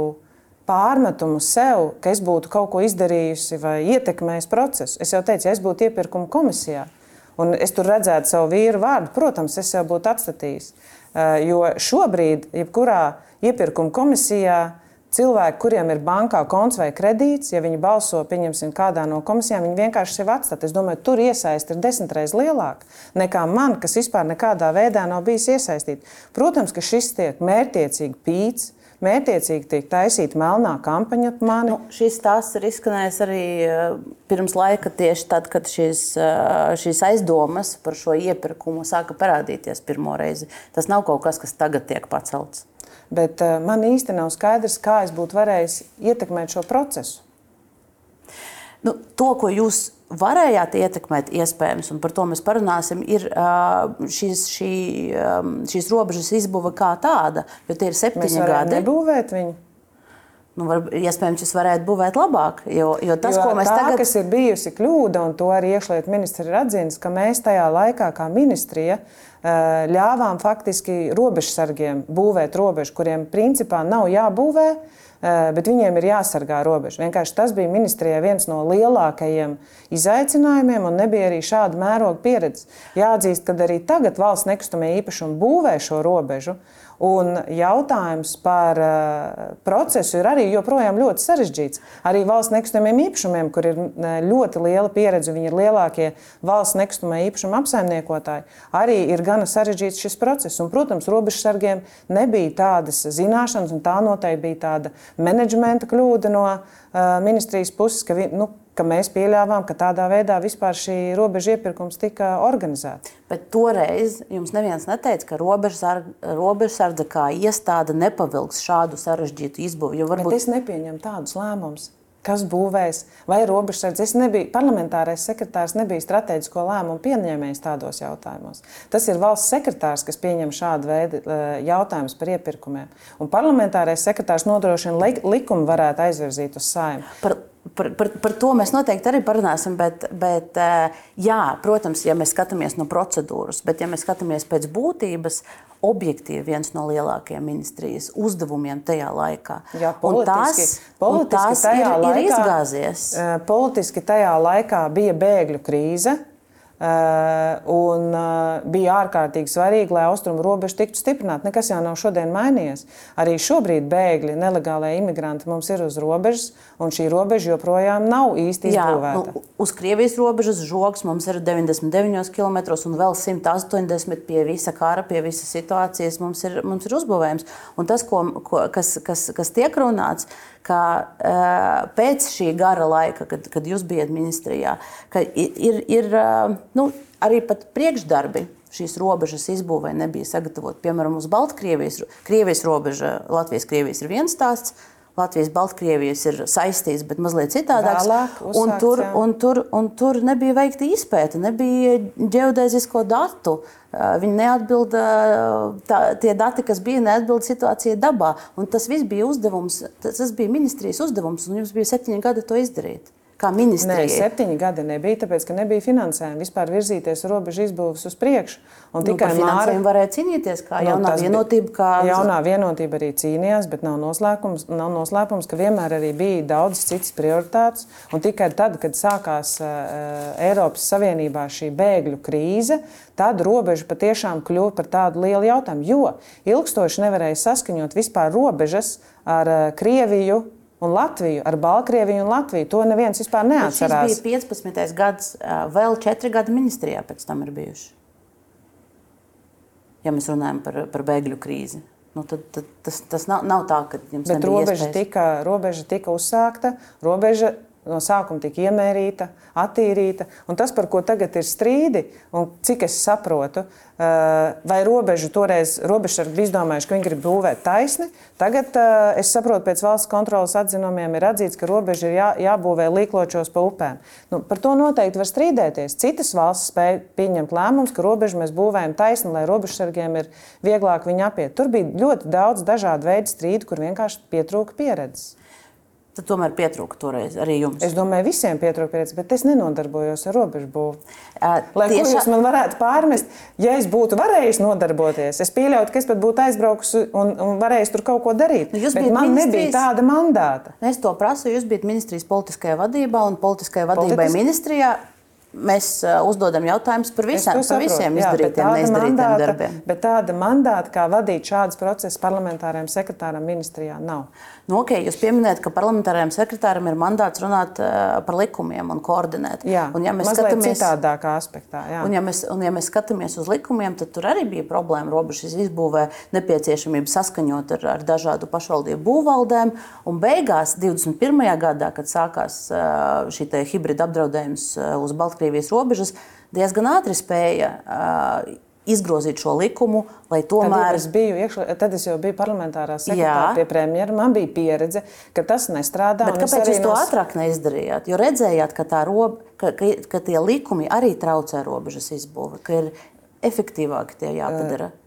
pārmetumu sev, ka es būtu kaut ko izdarījusi vai ietekmējusi procesu. Es jau teicu, ja es būtu iepirkuma komisijā un es tur redzētu savu vīru vārdu, protams, es jau būtu atstatījis. Jo šobrīd, jebkurā iepirkuma komisijā, cilvēki, kuriem ir bankā konts vai kredīts, ja viņi balso, pieņemsim, kādā no komisijām, viņi vienkārši sevi atstāja. Es domāju, tur iesaist ir desmit reizes lielāka nekā man, kas vispār nekādā veidā nav bijis iesaistīts. Protams, ka šis tiek mērķiecīgi pīts. Mētiecīgi tiek taisīta melnā kampaņa ap mani. Nu, šis stāsts ir izskanējis arī eh, pirms laika, tieši tad, kad šīs, eh, šīs aizdomas par šo iepirkumu sāka parādīties pirmo reizi. Tas nav kaut kas, kas tagad tiek pacelts. Bet uh, man īsti nav skaidrs, kā es būtu varējis ietekmēt šo procesu. Nu, to, ko jūs varējāt ietekmēt, iespējams, un par to mēs parunāsim, ir uh, šīs, šī, um, šīs robežas izbūve kā tāda. Jo tie ir septiņi gadi. Nebūvēt viņu. Nu, var, iespējams, jūs varētu būvēt labāk. Jo, jo tas, jo ko mēs tā, tagad. kas ir bijusi kļūda, un to arī iekšlietu ministri ir atzīmis, ka mēs tajā laikā, kā ministrija, ļāvām faktiski robežsargiem būvēt robežu, kuriem principā nav jābūvē bet viņiem ir jāsargā robeža. Vienkārši tas bija ministrijai viens no lielākajiem izaicinājumiem, un nebija arī šāda mēroga pieredze. Jāatzīst, ka arī tagad valsts nekustamie īpašumi būvē šo robežu. Un jautājums par uh, procesu ir arī joprojām ļoti sarežģīts. Arī valsts nekustamiem īpašumiem, kur ir ļoti liela pieredze, viņi ir lielākie valsts nekustamā īpašuma apsaimniekotāji, arī ir gana sarežģīts šis process. Un, protams, robežsargiem nebija tādas zināšanas, un tā noteikti bija tāda menedžmenta kļūda no uh, ministrijas puses, ka, vi, nu, ka mēs pieļāvām, ka tādā veidā vispār šī robeža iepirkums tika organizēta. Bet toreiz jums neviens neteica, ka robežsardze kā iestāde nepavilks šādu sarežģītu izbūvi. Varbūt... Bet es nepieņemu tādus lēmumus. Kas būvēs, vai robežsardze? Es nebiju parlamentārais sekretārs, nebija strateģisko lēmumu pieņēmējs tādos jautājumos. Tas ir valsts sekretārs, kas pieņem šādu veidu e, jautājumus par iepirkumiem. Un parlamentārais sekretārs nodrošina likumu varētu aizvirzīt uz saimnu. Par Par, par, par to mēs noteikti arī parunāsim. Bet, bet, eh, jā, protams, ja mēs skatāmies no procedūras, bet ja mēs skatāmies pēc būtības, objektīvi viens no lielākajiem ministrijas uzdevumiem tajā laikā. Jā, politiski, un tas, politiski un tas tajā ir, laikā, ir izgāzies. Eh, politiski tajā laikā bija bēgļu krīze. Uh, un uh, bija ārkārtīgi svarīgi, lai austrumu robeža tiktu stiprināta. Nekas jau nav šodien mainījies. Arī šobrīd bēgļi, nelegālie imigranti mums ir uz robežas, un šī robeža joprojām nav īsti izbūvēta. Jā, nu, uz Krievijas robežas žogs mums ir 99 km, un vēl 180 pie visa kara, pie visas situācijas mums ir, mums ir uzbūvējums. Un tas, ko, ko, kas, kas, kas tiek runāts, ka uh, pēc šī gara laika, kad, kad jūs bijat ministrijā, ir, ir uh, nu, arī priekšdarbi. Šīs robežas izbūvē nebija sagatavota. Piemēram, uz Baltkrievijas Krievijas robeža, Latvijas-Krievijas ir viens stāsts, Latvijas-Baltkrievijas ir saistīts, bet mazliet citādāks. Vēlāk, uzsāks, un, tur, un, tur, un tur nebija veikta izpēta, nebija geodēzisko datu. Viņi neatbilda, tā, tie dati, kas bija, neatbilda situācijai dabā. Un tas viss bija uzdevums, tas bija ministrijas uzdevums, un jums bija septiņi gadi to izdarīt kā ministrija? Nē, septiņi gadi nebija, tāpēc, ka nebija finansējuma vispār virzīties robežu izbūves uz priekšu. Un nu, tikai finansējumu varēja cīnīties, kā nu, jaunā vienotība. Kā... Jaunā vienotība arī cīnījās, bet nav noslēpums, nav noslēpums, ka vienmēr arī bija daudz citas prioritātes. Un tikai tad, kad sākās uh, Eiropas Savienībā šī bēgļu krīze, tad robeža patiešām kļuva par tādu lielu jautājumu. Jo ilgstoši nevarēja saskaņot vispār robežas ar uh, Krieviju, un Latviju, ar Baltkrieviju un Latviju. To neviens vispār neatcerās. Tas bija 15. gads, vēl 4 gadi ministrijā pēc tam ir bijuši. Ja mēs runājam par, par bēgļu krīzi. Nu, tad, tad tas, tas nav, nav tā, ka jums Bet robeža iespējas. tika, robeža tika uzsākta, robeža no sākuma tika iemērīta, attīrīta. Un tas, par ko tagad ir strīdi, un cik es saprotu, vai robežu toreiz robežsargi izdomājuši, ka viņi grib būvēt taisni. Tagad es saprotu, pēc valsts kontrolas atzinumiem ir atzīts, ka robeža ir jā, jābūvē līkločos pa upēm. Nu, par to noteikti var strīdēties. Citas valsts spēja pieņemt lēmumus, ka robežu mēs būvējam taisni, lai robežsargiem ir vieglāk viņu apiet. Tur bija ļoti daudz dažādu veidu strīdu, kur vienkārši pietrūka pieredzes. Tad tomēr pietrūka toreiz arī jums. Es domāju, visiem pietrūka pieredze, bet es nenodarbojos ar robežu. Uh, Lai tieši... ko jūs man varētu pārmest, ja es būtu varējis nodarboties, es pieļautu, ka es pat būtu aizbraukusi un, un varējis tur kaut ko darīt. Nu, man ministrijas... nebija tāda mandāta. Es to prasu, jūs bijat ministrijas politiskajā vadībā un politiskajai vadībai Politis... ministrijā mēs uzdodam jautājumus par, visam, par visiem jā, izdarītiem, neizdarītiem mandāta, darbiem. Bet tāda mandāta, kā vadīt šādus procesus parlamentāriem sekretāram ministrijā, nav. Nu, okay, jūs pieminējat, ka parlamentāriem sekretāram ir mandāts runāt uh, par likumiem un koordinēt. Jā, un, ja mēs skatāmies citādākā aspektā. Jā. Un, ja mēs, un, ja mēs skatāmies uz likumiem, tad tur arī bija problēma robežas izbūvē, nepieciešamība saskaņot ar, ar dažādu pašvaldību būvvaldēm. Un beigās, 21. gadā, kad sākās uh, šī hibrida apdraudējums uz Baltkrievijas, Baltkrievijas robežas, diezgan ātri spēja uh, izgrozīt šo likumu, lai tomēr. Tad es, biju iekšli, tad es jau biju parlamentārā sekretāra pie premjera. Man bija pieredze, ka tas nestrādā. Bet kāpēc jūs to nos... ātrāk neizdarījāt? Jo redzējāt, ka, rob, ka, ka, ka tie likumi arī traucē robežas izbūvi, ka ir efektīvāk tie jāpadara. Uh.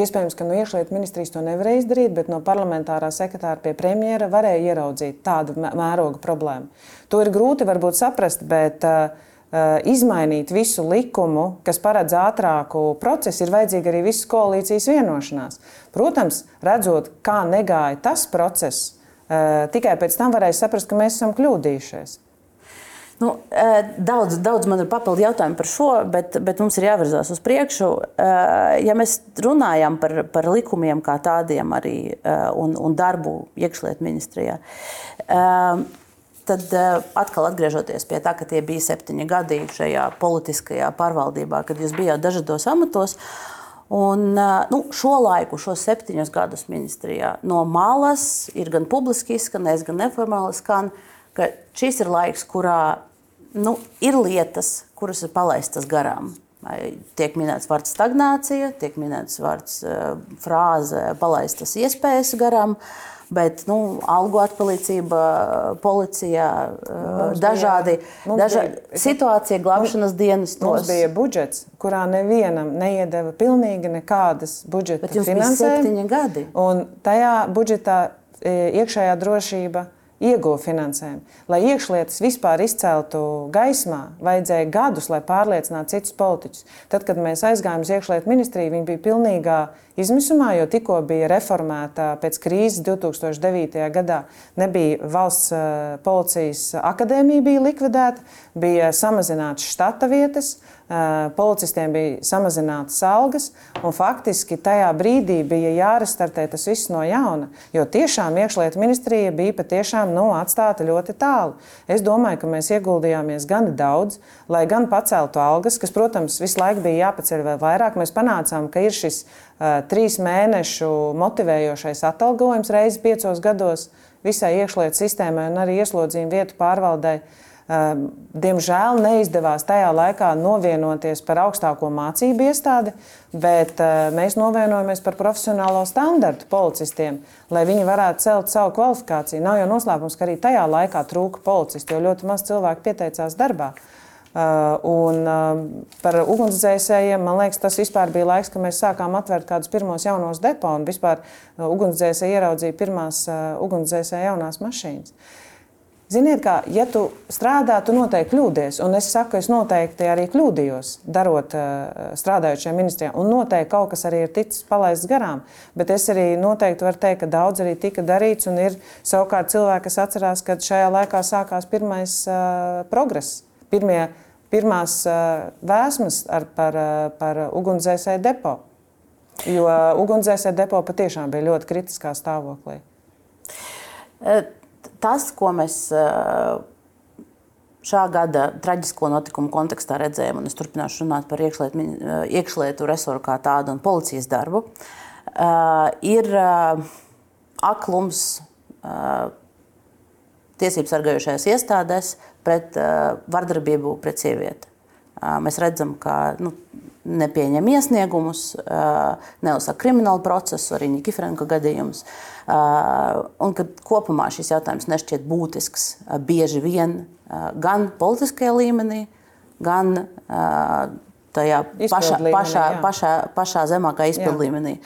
Iespējams, ka no iekšlietu ministrijas to nevarēja izdarīt, bet no parlamentārā sekretāra pie premjera varēja ieraudzīt tādu mēroga problēmu. To ir grūti varbūt saprast, bet uh, izmainīt visu likumu, kas paredz ātrāku procesu, ir vajadzīga arī visas koalīcijas vienošanās. Protams, redzot, kā negāja tas process, Tikai pēc tam varēs saprast, ka mēs esam kļūdījušies. Nu, daudz, daudz man ir papildu jautājumu par šo, bet, bet mums ir jāvirzās uz priekšu. Ja mēs runājam par, par likumiem kā tādiem arī un, un darbu iekšlietu ministrijā, tad atkal atgriežoties pie tā, ka tie bija septiņi gadi šajā politiskajā pārvaldībā, kad jūs bijāt dažādos amatos. Un, nu, šo laiku, šos septiņus gadus ministrijā no malas ir gan publiski izskanējis, gan neformāli skan, ka šis ir laiks, kurā nu, ir lietas, kuras ir palaistas garām. Tiek minēts vārds stagnācija, tiek minēts vārds eh, frāze palaistas iespējas garām. Bet nu, algu atpalicība policijā, eh, mums dažādi, bija, dažādi bija, situācija, glābšanas dienas. Mums bija budžets, kurā nevienam neiedeva pilnīgi nekādas budžeta finansējuma. Tas bija septiņi gadi. Un tajā budžetā eh, iekšējā drošība ieguva finansējumu. Lai iekšlietas vispār izceltu gaismā, vajadzēja gadus, lai pārliecinātu citus politiķus. Tad, kad mēs aizgājām uz iekšlietu ministriju, viņi bija pilnīgā izmisumā, jo tikko bija reformēta pēc krīzes 2009. gadā. Nebija valsts eh, policijas akadēmija, bija likvidēta, bija samazināts štata vietas policistiem bija samazinātas algas, un faktiski tajā brīdī bija jārestartē tas viss no jauna. Jo tiešām iekšlietu ministrija bija patiešām nu, atstāta ļoti tālu. Es domāju, ka mēs ieguldījāmies gan daudz, lai gan paceltu algas, kas, protams, visu laiku bija jāpaceļ vēl vairāk. Mēs panācām, ka ir šis uh, trīs mēnešu motivējošais atalgojums reizes piecos gados visai iekšlietu sistēmai un arī ieslodzījuma vietu pārvaldei. Uh, diemžēl neizdevās tajā laikā novienoties par augstāko mācību iestādi, bet eh, mēs novienojamies par profesionālo standartu policistiem, lai viņi varētu celt savu kvalifikāciju. Nav jau noslēpums, ka arī tajā laikā trūka policisti, jo ļoti maz cilvēku pieteicās darbā. Uh, un par ugunsdzēsējiem, man liekas, tas bija laiks, kad mēs sākām atvērt kādus pirmos jaunos depo un vispār uh, ugunsdzēsēji ieraudzīja pirmās ugunsdzēsēju jaunās mašīnas. Ziniet, kā, ja tu strādā, tu noteikti kļūdies. Un es saku, es noteikti arī kļūdījos, darot, eh, strādājot šajā ministrijā. Un noteikti kaut kas arī ir ticis palaists garām. Bet es arī noteikti varu teikt, ka daudz arī tika darīts. Un ir savukārt cilvēki, kas atcerās, ka šajā laikā sākās pirmais uh, progress. Pirmie, pirmās uh, vēsmas ar, par, uh, par ugunsdzēsēju depo. Jo ugunsdzēsēju depo patiešām bija ļoti kritiskā stāvoklī. Uh tas, ko mēs eh, šā gada traģisko notikumu kontekstā redzējām, un es turpināšu runāt par iekšlietu, eh, iekšlietu resoru kā tādu un policijas darbu, eh, ir aklums tiesību sargājušajās iestādēs pret vardarbību pret sievieti. Mēs redzam, ka nu, nepieņem iesniegumus, neuzsaka kriminālu procesu, arī Nikifrenka gadījums. Un kad kopumā šis jautājums nešķiet būtisks bieži vien gan politiskajā līmenī, gan tajā pašā, līmenī, pašā, pašā, pašā zemākā izpildu jā. līmenī.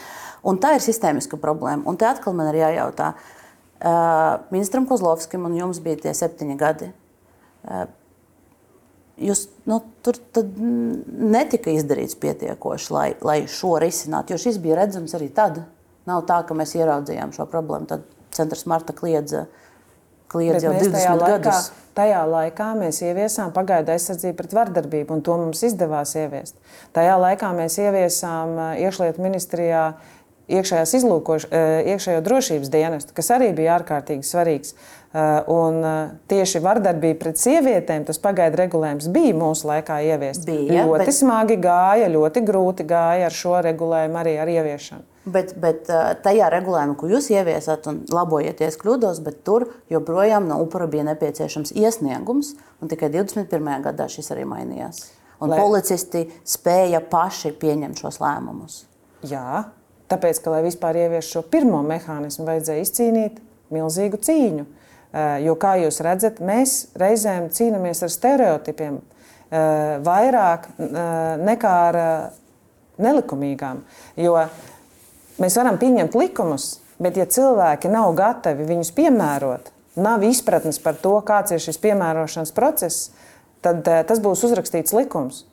Un tā ir sistēmiska problēma. Un te atkal man ir jājautā, ministram Kozlovskim un jums bija tie septiņi gadi Jūs, nu, tur netika izdarīts pietiekoši, lai, lai šo risinātu. Jo šis bija redzams arī tad. Nav tā, ka mēs ieraudzījām šo problēmu. Tad centrs Marta kliedza, kliedza jau 20 tajā laikā, gadus. Tajā laikā mēs ieviesām pagaidu aizsardzību pret vardarbību, un to mums izdevās ieviest. Tajā laikā mēs ieviesām iekšlietu ministrijā iekšējās izlūkošanas, iekšējo drošības dienestu, kas arī bija ārkārtīgi svarīgs. Uh, un uh, tieši vardarbība pret sievietēm, tas pagaidu regulējums bija mūsu laikā ieviests. Bija, ļoti bet... smagi gāja, ļoti grūti gāja ar šo regulējumu, arī ar ieviešanu. Bet, bet tajā regulējumā, ko jūs ieviesat, un labojieties kļūdos, bet tur joprojām no upura bija nepieciešams iesniegums, un tikai 21. gadā šis arī mainījās. Un Lai... policisti spēja paši pieņemt šos lēmumus. Jā, tāpēc, ka, lai vispār ieviestu šo pirmo mehānismu, vajadzēja izcīnīt milzīgu cīņu. Eh, jo, kā jūs redzat, mēs reizēm cīnāmies ar stereotipiem eh, vairāk eh, nekā ar nelikumīgām. Jo mēs varam pieņemt likumus, bet ja cilvēki nav gatavi viņus piemērot, nav izpratnes par to, kāds ir šis piemērošanas process, tad tas būs uzrakstīts likums.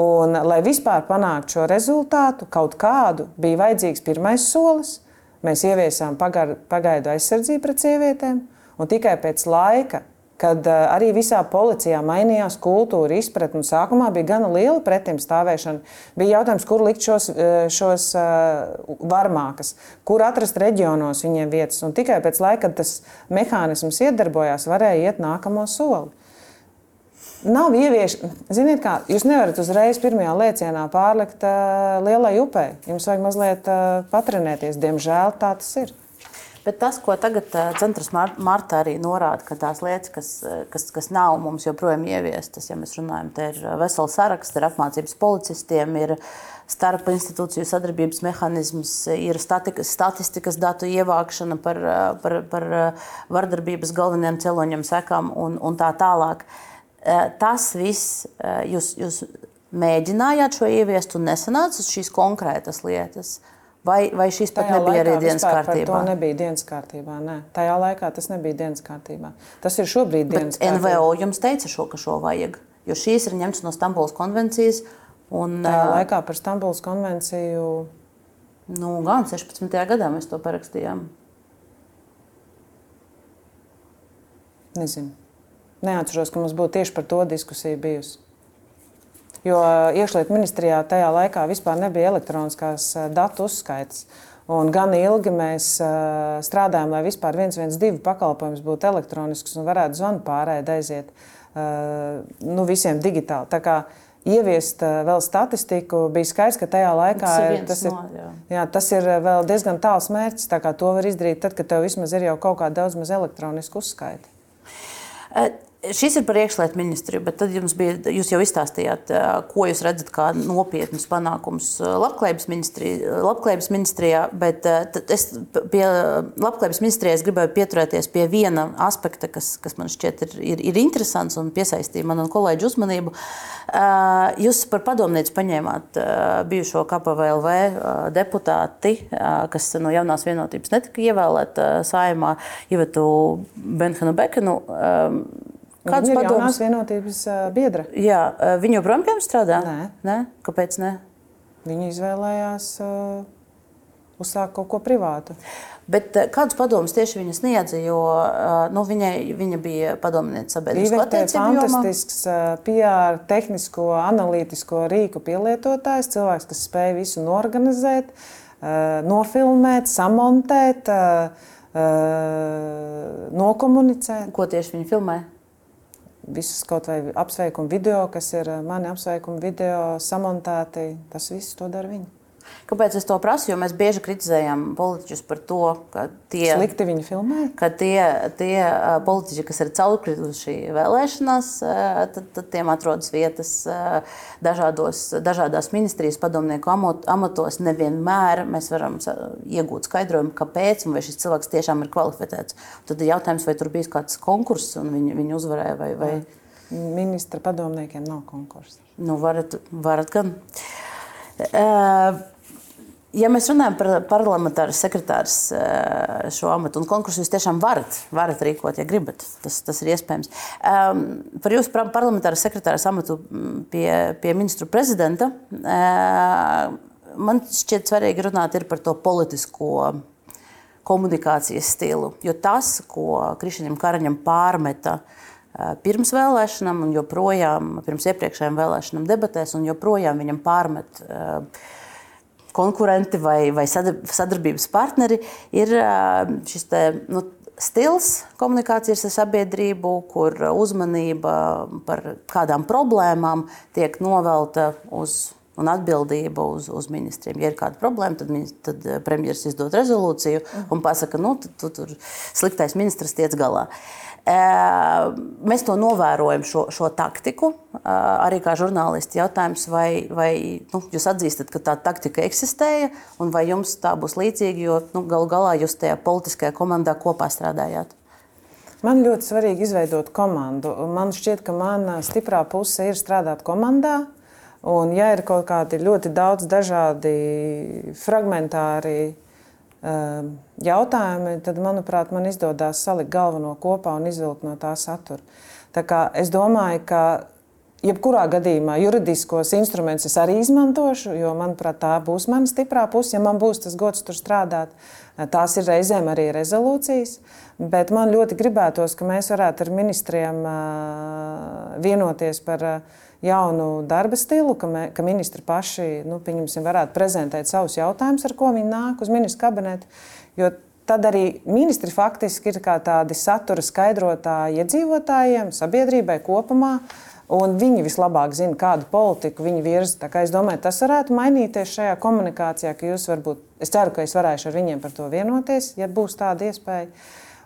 Un, lai vispār panāktu šo rezultātu, kaut kādu bija vajadzīgs pirmais solis, mēs ieviesām pagaidu aizsardzību pret sievietēm, un tikai pēc laika kad uh, arī visā policijā mainījās kultūra, izpratne. Sākumā bija gana liela pretimstāvēšana. Bija jautājums, kur likt šos, šos uh, varmākas, kur atrast reģionos viņiem vietas. Un tikai pēc laika, kad tas mehānisms iedarbojās, varēja iet nākamo soli. Nav ieviešana. Ziniet, kā jūs nevarat uzreiz pirmajā lēcienā pārlikt uh, lielai upei. Jums vajag mazliet uh, patrenēties. Diemžēl tā tas ir. Bet tas, ko tagad centrs Marta arī norāda, ka tās lietas, kas, kas, kas nav mums joprojām ieviestas, ja mēs runājam, te ir vesels saraksts, ir apmācības policistiem, ir starp institūciju sadarbības mehānisms, ir statika, statistikas datu ievākšana par, par, par vardarbības galvenajiem celoņiem, sekām un, un tā tālāk. Tas viss jūs, jūs mēģinājāt šo ieviest un nesanāca šīs konkrētas lietas. Vai, vai šis pat Tajā nebija arī dienas kārtībā? Tā nebija dienas kārtībā. Nē. Tajā laikā tas nebija dienas kārtībā. Tas ir šobrīd dienas Bet kārtībā. NVO jums teica, šo, ka šo vajag, jo šīs ir ņemtas no Stambulas konvencijas. Un, Tajā uh, laikā par Stambulas konvenciju. Nu, gan 16. gadā mēs to parakstījām. Nezinu. Neatceros, ka mums būtu tieši par to diskusija bijusi. Jo iekšlietu ministrijā tajā laikā vispār nebija elektroniskās datu uzskaitas. Un gan ilgi mēs strādājām, lai vispār 112 pakalpojums būtu elektronisks un varētu zvanu pārēdi aiziet nu, visiem digitāli. Tā kā ieviest vēl statistiku, bija skaidrs, ka tajā laikā tas ir, tas ir, no, jā. Jā, tas ir vēl diezgan tāls mērķis. Tā to var izdarīt tad, kad tev vismaz ir jau kaut kāda daudz maz elektroniska uzskaita. Šis ir par iekšlietu ministriju, bet tad jums bija, jūs jau izstāstījāt, ko jūs redzat kā nopietnus panākumus labklājības, ministri, labklājības ministrijā. Bet es pie labklājības ministrijas gribēju pieturēties pie viena aspekta, kas, kas man šķiet ir, ir, ir interesants un piesaistīja manu kolēģu uzmanību. Jūs par padomnieci paņēmāt bijušo KPVLV deputāti, kas no jaunās vienotības netika ievēlēta saimā, Ivetu Benhanu Bekenu. Kāds ir padoms? vienotības biedra? Jā, viņi joprojām pie jums strādā? Nē. Nē? Kāpēc ne? Viņi izvēlējās uh, uzsākt kaut ko privātu. Bet kādus padomus tieši viņa sniedza? Jo nu, viņai, viņa bija padomniece sabiedriskā jomā. Fantastisks PR, tehnisko, analītisko rīku pielietotājs, cilvēks, kas spēja visu norganizēt, nofilmēt, samontēt, nokomunicēt. Ko tieši viņa filmē? Visus kaut vai apsveikumu video, kas ir mani apsveikumu video samontēti, tas viss to dara viņi. Kāpēc es to prasu? Jo mēs bieži kritizējam politiķus par to, ka tie, Slikti viņi filmē. ka tie, tie politiķi, kas ir caurkrituši vēlēšanās, tad, tad tiem atrodas vietas dažādos, dažādās ministrijas padomnieku amatos. Nevienmēr mēs varam iegūt skaidrojumu, kāpēc un vai šis cilvēks tiešām ir kvalificēts. Tad ir jautājums, vai tur bija kāds konkurss un viņi, viņi uzvarēja vai, vai... Ministra padomniekiem nav konkursa. Nu, varat, varat gan. Uh, Ja mēs runājam par parlamentāru sekretāru eh, šo amatu un konkursu, jūs tiešām varat, varat rīkot, ja gribat. Tas, tas ir iespējams. Um, par jūsu parlamentāru sekretāru amatu mm, pie, pie ministru prezidenta uh, man šķiet svarīgi runāt par to politisko komunikācijas stilu. Jo tas, ko Krišņam Karaņam pārmeta uh, pirms vēlēšanām, un joprojām pirms iepriekšējām vēlēšanām debatēs, un joprojām viņam pārmet. Uh, konkurenti vai, vai sadarbības partneri, ir šis te, nu, stils komunikācijas ar sabiedrību, kur uzmanība par kādām problēmām tiek novelta uz un atbildība uz, uz ministriem. Ja ir kāda problēma, tad, tad premjerministrs izdod rezolūciju un pasaka, nu, tu, tu tur sliktais ministrs tiec galā. Uh, Mēs to novērojam, šo, šo taktiku. Arī kā žurnālisti jautājums, vai, vai nu, jūs atzīstat, ka tā taktika eksistēja, un vai jums tā būs līdzīga, jo nu, galu galā jūs tajā politiskajā komandā kopā strādājāt. Man ļoti svarīgi izveidot komandu. Man šķiet, ka mana stiprā puse ir strādāt komandā. Un, ja ir kaut kādi ļoti daudz dažādi fragmentāri Ehm, jautājumi, tad, manuprāt, man izdodas salikt galveno kopā un izvilkt no tā satura. Tā kā es domāju, ka Jebkurā gadījumā juridiskos instrumentus es arī izmantošu, jo, manuprāt, tā būs mana stiprā puse. Ja man būs tas gods tur strādāt, tās ir reizēm arī rezolūcijas. Bet man ļoti gribētos, ka mēs varētu ar ministriem vienoties par jaunu darba stilu, ka, me, ka ministri paši nu, varētu prezentēt savus jautājumus, ar ko viņi nāk uz ministru kabinetu. Jo tad arī ministri faktiski ir kā tādi satura skaitrotāji iedzīvotājiem, sabiedrībai kopumā. Un viņi vislabāk zina, kādu politiku viņi virza. Es domāju, tas varētu mainīties šajā komunikācijā, ka jūs varbūt, es ceru, ka es varēšu ar viņiem par to vienoties, ja būs tāda iespēja.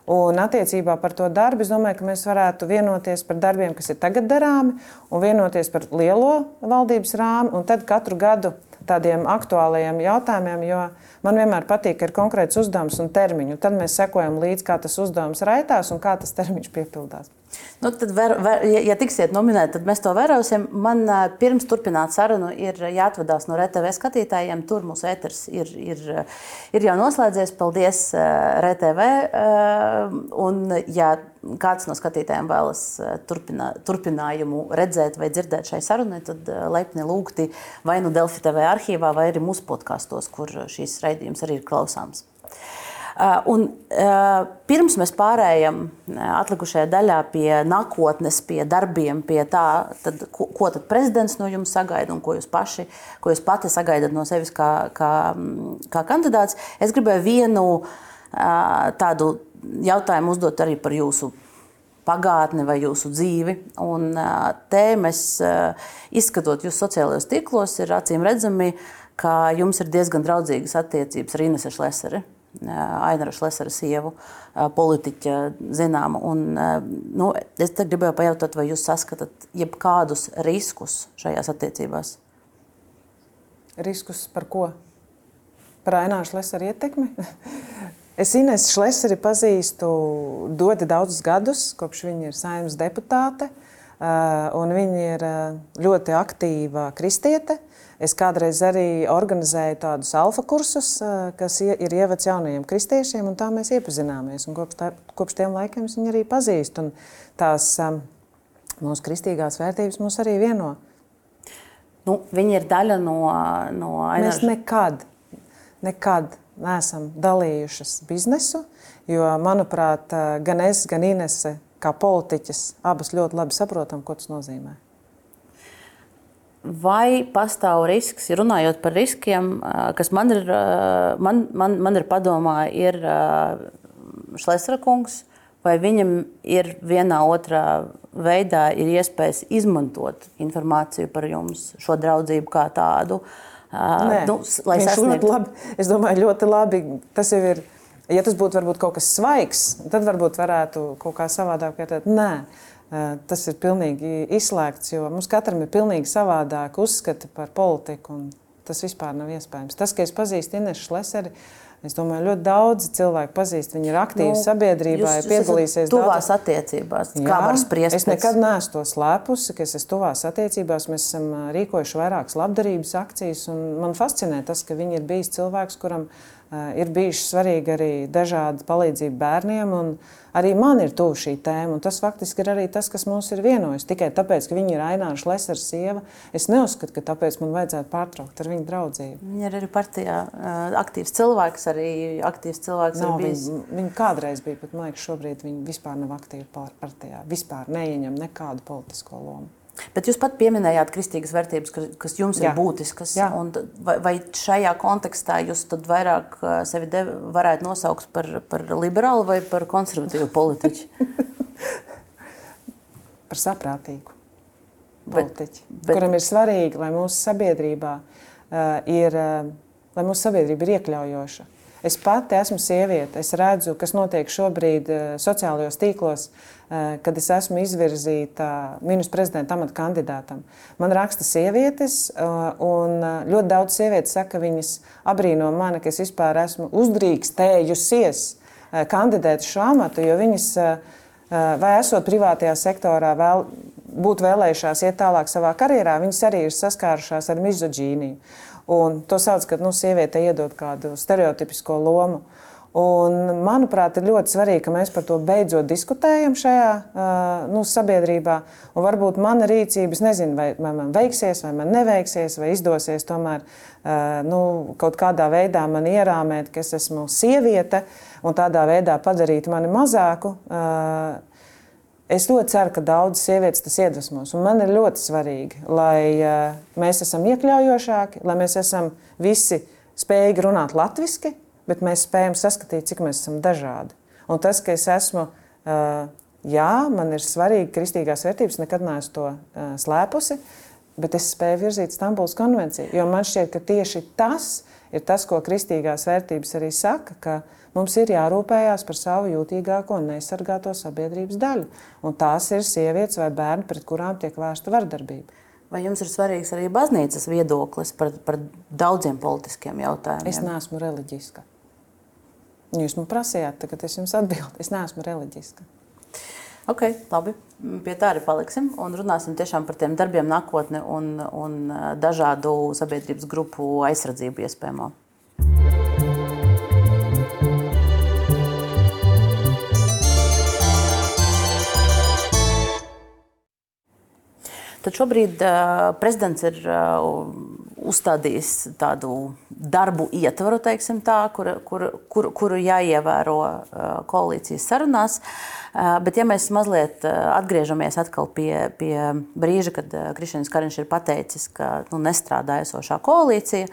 Un attiecībā par to darbu, es domāju, ka mēs varētu vienoties par darbiem, kas ir tagad darāmi, un vienoties par lielo valdības rāmi, un tad katru gadu tādiem aktuālajiem jautājumiem, jo man vienmēr patīk, ka ir konkrēts uzdevums un termiņš. Tad mēs sekojam līdzi, kā tas uzdevums raitās un kā tas termiņš piepildās. Nu, tad, ver, ver, ja, ja tiksiet nominēti, tad mēs to vērosim. Man pirms turpināt sarunu ir jāatvadās no RTV skatītājiem. Tur mūsu ēters ir, ir, ir jau noslēdzies. Paldies RTV. Un, ja kāds no skatītājiem vēlas turpinā, turpinājumu redzēt vai dzirdēt šai sarunai, tad laipni lūgti vai nu Delfi TV arhīvā, vai arī mūsu podkastos, kur šīs raidījums arī ir klausāms. Uh, un, uh, pirms mēs pārējām uh, atlikušajā daļā pie nākotnes, pie darbiem, pie tā, tad, ko, ko tad prezidents no jums sagaida un ko jūs paši, ko jūs pati sagaidat no sevis kā, kā, mm, kā kandidāts, es gribēju vienu tādu jautājumu uzdot arī par jūsu pagātni vai jūsu dzīvi. Un te mēs, izskatot jūs sociālajos tīklos, ir acīm redzami, ka jums ir diezgan draudzīgas attiecības ar Inesu Šleseri. Ainara Šlesera sievu, politiķa zināma. Un, nu, es gribēju pajautāt, vai jūs saskatāt jebkādus riskus šajās attiecībās? Riskus par ko? Par Aināru Šlesera ietekmi? Es Inesu Šleseri pazīstu ļoti daudzus gadus, kopš viņa ir saimnes deputāte. Viņa ir ļoti aktīva kristiete. Es kādreiz arī organizēju tādus alfa kursus, kas ir ievads jaunajiem kristiešiem, un tā mēs iepazināmies. Un kopš, tā, kopš tiem laikiem viņi arī pazīst. Un tās mūsu kristīgās vērtības mūs arī vieno. Nu, viņi ir daļa no, no Aināša. Mēs nekad, nekad neesam dalījušas biznesu, jo, manuprāt, gan es, gan Inese, kā politiķis, abas ļoti labi saprotam, ko tas nozīmē. Vai pastāv risks, runājot par riskiem, kas man ir, man, man, man ir padomā, ir Šlesra kungs, vai viņam ir vienā otrā veidā ir iespējas izmantot informāciju par jums, šo draudzību kā tādu? Nē, nu, lai viņš ļoti labi, es domāju, ļoti labi, tas jau ir, ja tas būtu varbūt kaut kas svaigs, tad varbūt varētu kaut kā savādāk vērtēt. Nē, Tas ir pilnīgi izslēgts, jo mums katram ir pilnīgi savādāk uzskati par politiku. Tas vispār nav iespējams. Tas, ka es pazīstu Inešu Šleseri, Es domāju, ļoti daudz cilvēku pazīst. Viņi ir aktīvi nu, sabiedrībā, ir piedalījušies tuvās daudz... attiecībās. Jā, Kā var spriest? Es nekad neesmu to slēpusi, ka es esmu tuvās attiecībās. Mēs esam rīkojuši vairākas labdarības akcijas. Man fascinē tas, ka viņi ir bijis cilvēks, kuram uh, ir bijuši svarīgi arī dažādi palīdzība bērniem. Un, arī man ir tuvu šī tēma. Tas faktiski ir arī tas, kas mums ir vienojis. Tikai tāpēc, ka viņa ir Aināša Lesera sieva, es neuzskatu, ka tāpēc man vajadzētu pārtraukt ar viņu draudzību. Viņa ir arī partijā aktīvs cilvēks, arī aktīvs cilvēks. Nav, viņa, viņa kādreiz bija, bet man liekas, šobrīd viņa vispār nav aktīva partijā. Vispār neieņem nekādu politisko lomu. Bet jūs pat pieminējāt kristīgas vērtības, kas jums Jā. ir būtiskas. Vai, vai šajā kontekstā jūs vairāk sevi dev, varētu nosaukt par, par liberālu vai par konservatīvu politiķu? par saprātīgu politiķu, bet, bet... kuram ir svarīgi, lai mūsu sabiedrībā uh, ir, uh, lai mūsu sabiedrība ir iekļaujoša. Es pati esmu sieviete. Es redzu, kas notiek šobrīd uh, sociālajos tīklos. Eh, kad es esmu izvirzīta ministra prezidenta amata kandidātam. Man raksta sievietes, eh, un eh, ļoti daudz sievietes saka, ka viņas abrīno mani, ka es vispār esmu uzdrīkstējusies kandidēt šo amatu, jo viņas vai esot privātajā sektorā vēl būtu vēlējušās iet tālāk savā karjerā, viņas arī ir saskārušās ar mizoģīniju. Un to sauc par nu, sieviete iedod kādu stereotipisko lomu. Un, manuprāt, ir ļoti svarīgi, ka mēs par to beidzot diskutējam šajā nu, sabiedrībā. Un varbūt mana rīcība, nezinu, vai, vai man veiksies, vai man neveiksies, vai izdosies tomēr nu, kaut kādā veidā man ierāmēt, ka es esmu sieviete un tādā veidā padarīt mani mazāku. Es ļoti ceru, ka daudzas sievietes tas iedvesmos. Un man ir ļoti svarīgi, lai mēs esam iekļaujošāki, lai mēs esam visi spējīgi runāt latviešu bet mēs spējam saskatīt, cik mēs esam dažādi. Un tas, ka es esmu, jā, man ir svarīgi kristīgās vērtības, nekad neesmu to slēpusi, bet es spēju virzīt Stambulas konvenciju. Jo man šķiet, ka tieši tas ir tas, ko kristīgās vērtības arī saka, ka mums ir jārūpējās par savu jūtīgāko un neaizsargāto sabiedrības daļu. Un tās ir sievietes vai bērni, pret kurām tiek vērsta vardarbība. Vai jums ir svarīgs arī baznīcas viedoklis par, par daudziem politiskiem jautājumiem? Es neesmu reliģiska. Jūs man prasījāt, tagad es jums atbildēju. Es neesmu reliģiska. Ok, labi. Pie tā arī paliksim un runāsim tiešām par tiem darbiem nākotnē un, un dažādu sabiedrības grupu aizsardzību iespējamo. Tad šobrīd prezidents ir uzstādījis tādu darbu ietvaru, tā, kur, kur, kur, kuru jāievēro koalīcijas sarunās. Bet, ja mēs mazliet atgriežamies pie, pie brīža, kad Krišņins Kariņš ir pateicis, ka nu, nestrādā esošā koalīcija,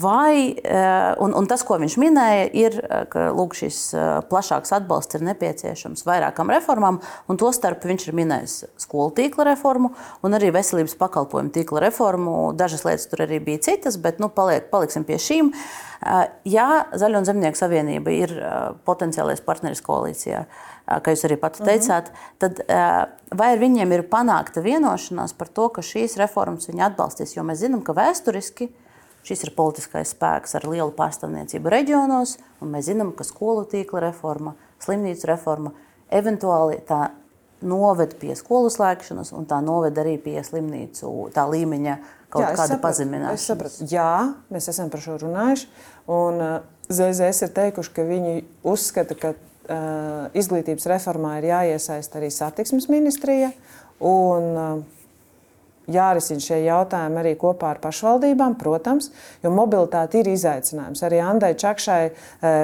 Vai, eh, un, un tas, ko viņš minēja, ir, eh, ka lūk, šis eh, plašāks atbalsts ir nepieciešams vairākām reformām, un tostarp viņš ir minējis skolu tīkla reformu un arī veselības pakalpojumu tīkla reformu. Dažas lietas tur arī bija citas, bet nu, paliek, paliksim pie šīm. Ja Zaļo un Zemnieku savienība ir potenciālais partneris koalīcijā, kā jūs arī pati teicāt, mhm. tad vai ar viņiem ir panākta vienošanās par to, ka šīs reformas viņi atbalstīs? Jo mēs zinām, ka vēsturiski Šis ir politiskais spēks ar lielu pārstāvniecību reģionos, un mēs zinām, ka skolu tīkla reforma, slimnīcu reforma eventuāli tā noved pie skolu slēgšanas, un tā noved arī pie slimnīcu tā līmeņa kaut Jā, kāda pazemināšanas. Jā, mēs esam par šo runājuši, un uh, ZZS ir teikuši, ka viņi uzskata, ka uh, izglītības reformā ir jāiesaist arī satiksmes ministrija, un uh, jārisina šie jautājumi arī kopā ar pašvaldībām, protams, jo mobilitāte ir izaicinājums. Arī Andai Čakšai eh,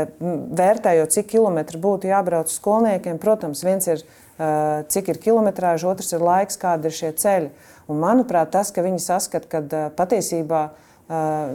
vērtējot, cik kilometri būtu jābrauc skolniekiem, protams, viens ir eh, cik ir kilometrāža, otrs ir laiks, kādi ir šie ceļi. Un, manuprāt, tas, ka viņi saskata, ka eh, patiesībā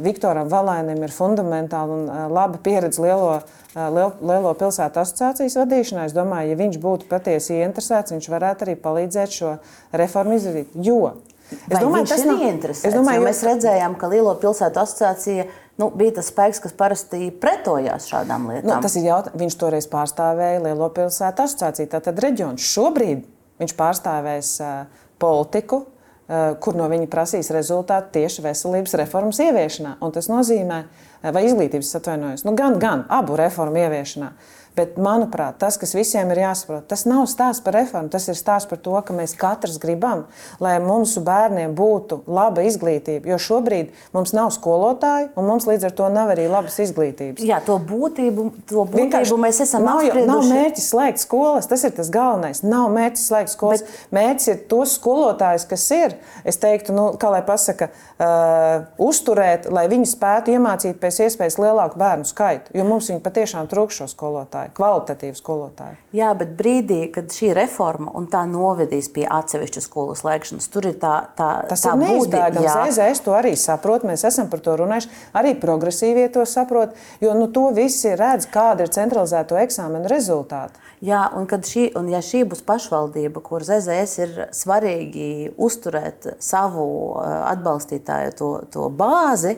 Viktoram Valēnam ir fundamentāli un laba pieredze lielo, lielo, lielo pilsētu asociācijas vadīšanā. Es domāju, ja viņš būtu patiesi ieinteresēts, viņš varētu arī palīdzēt šo reformu izdarīt. Jo Es domāju, tas ir nav... interesanti. Es domāju, jo... mēs redzējām, ka Lielo pilsētu asociācija nu, bija tas spēks, kas parasti pretojās šādām lietām. Nu, tas ir jautājums. Viņš toreiz pārstāvēja Lielo pilsētu asociāciju. Tātad reģions šobrīd viņš pārstāvēs uh, politiku, uh, kur no viņa prasīs rezultātu tieši veselības reformas ieviešanā. Un tas nozīmē, uh, vai izglītības atvainojas, nu, gan, gan abu reformu ieviešanā. Uh, Bet, manuprāt, tas, kas visiem ir jāsaprot, tas nav stāsts par reformu. Tas ir stāsts par to, ka mēs katrs gribam, lai mūsu bērniem būtu laba izglītība. Jo šobrīd mums nav skolotāju, un mums līdz ar to nav arī labas izglītības. Jā, to būtību, to būtību mēs esam nav, jau, nav mērķis slēgt skolas. Tas ir tas galvenais. Nav mērķis slēgt skolas. Bet, mērķis ir tos skolotājus, kas ir, es teiktu, nu, kā lai pasaka, uh, uzturēt, lai viņi spētu iemācīt pēc iespējas lielāku bērnu skaitu. Jo mums viņi patiešām trūkst šo skolotāju skolotāji, kvalitatīvi skolotāji. Jā, bet brīdī, kad šī reforma un tā novedīs pie atsevišķu skolu slēgšanas, tur ir tā, tā tas tā ir neizbēgami. Es to arī saprotu, mēs esam par to runājuši. Arī progresīvie to saprot, jo nu, to visi redz, kāda ir centralizēto eksāmenu rezultāti. Jā, un, šī, un ja šī būs pašvaldība, kur ZZS ir svarīgi uzturēt savu eh, atbalstītāju to, to bāzi,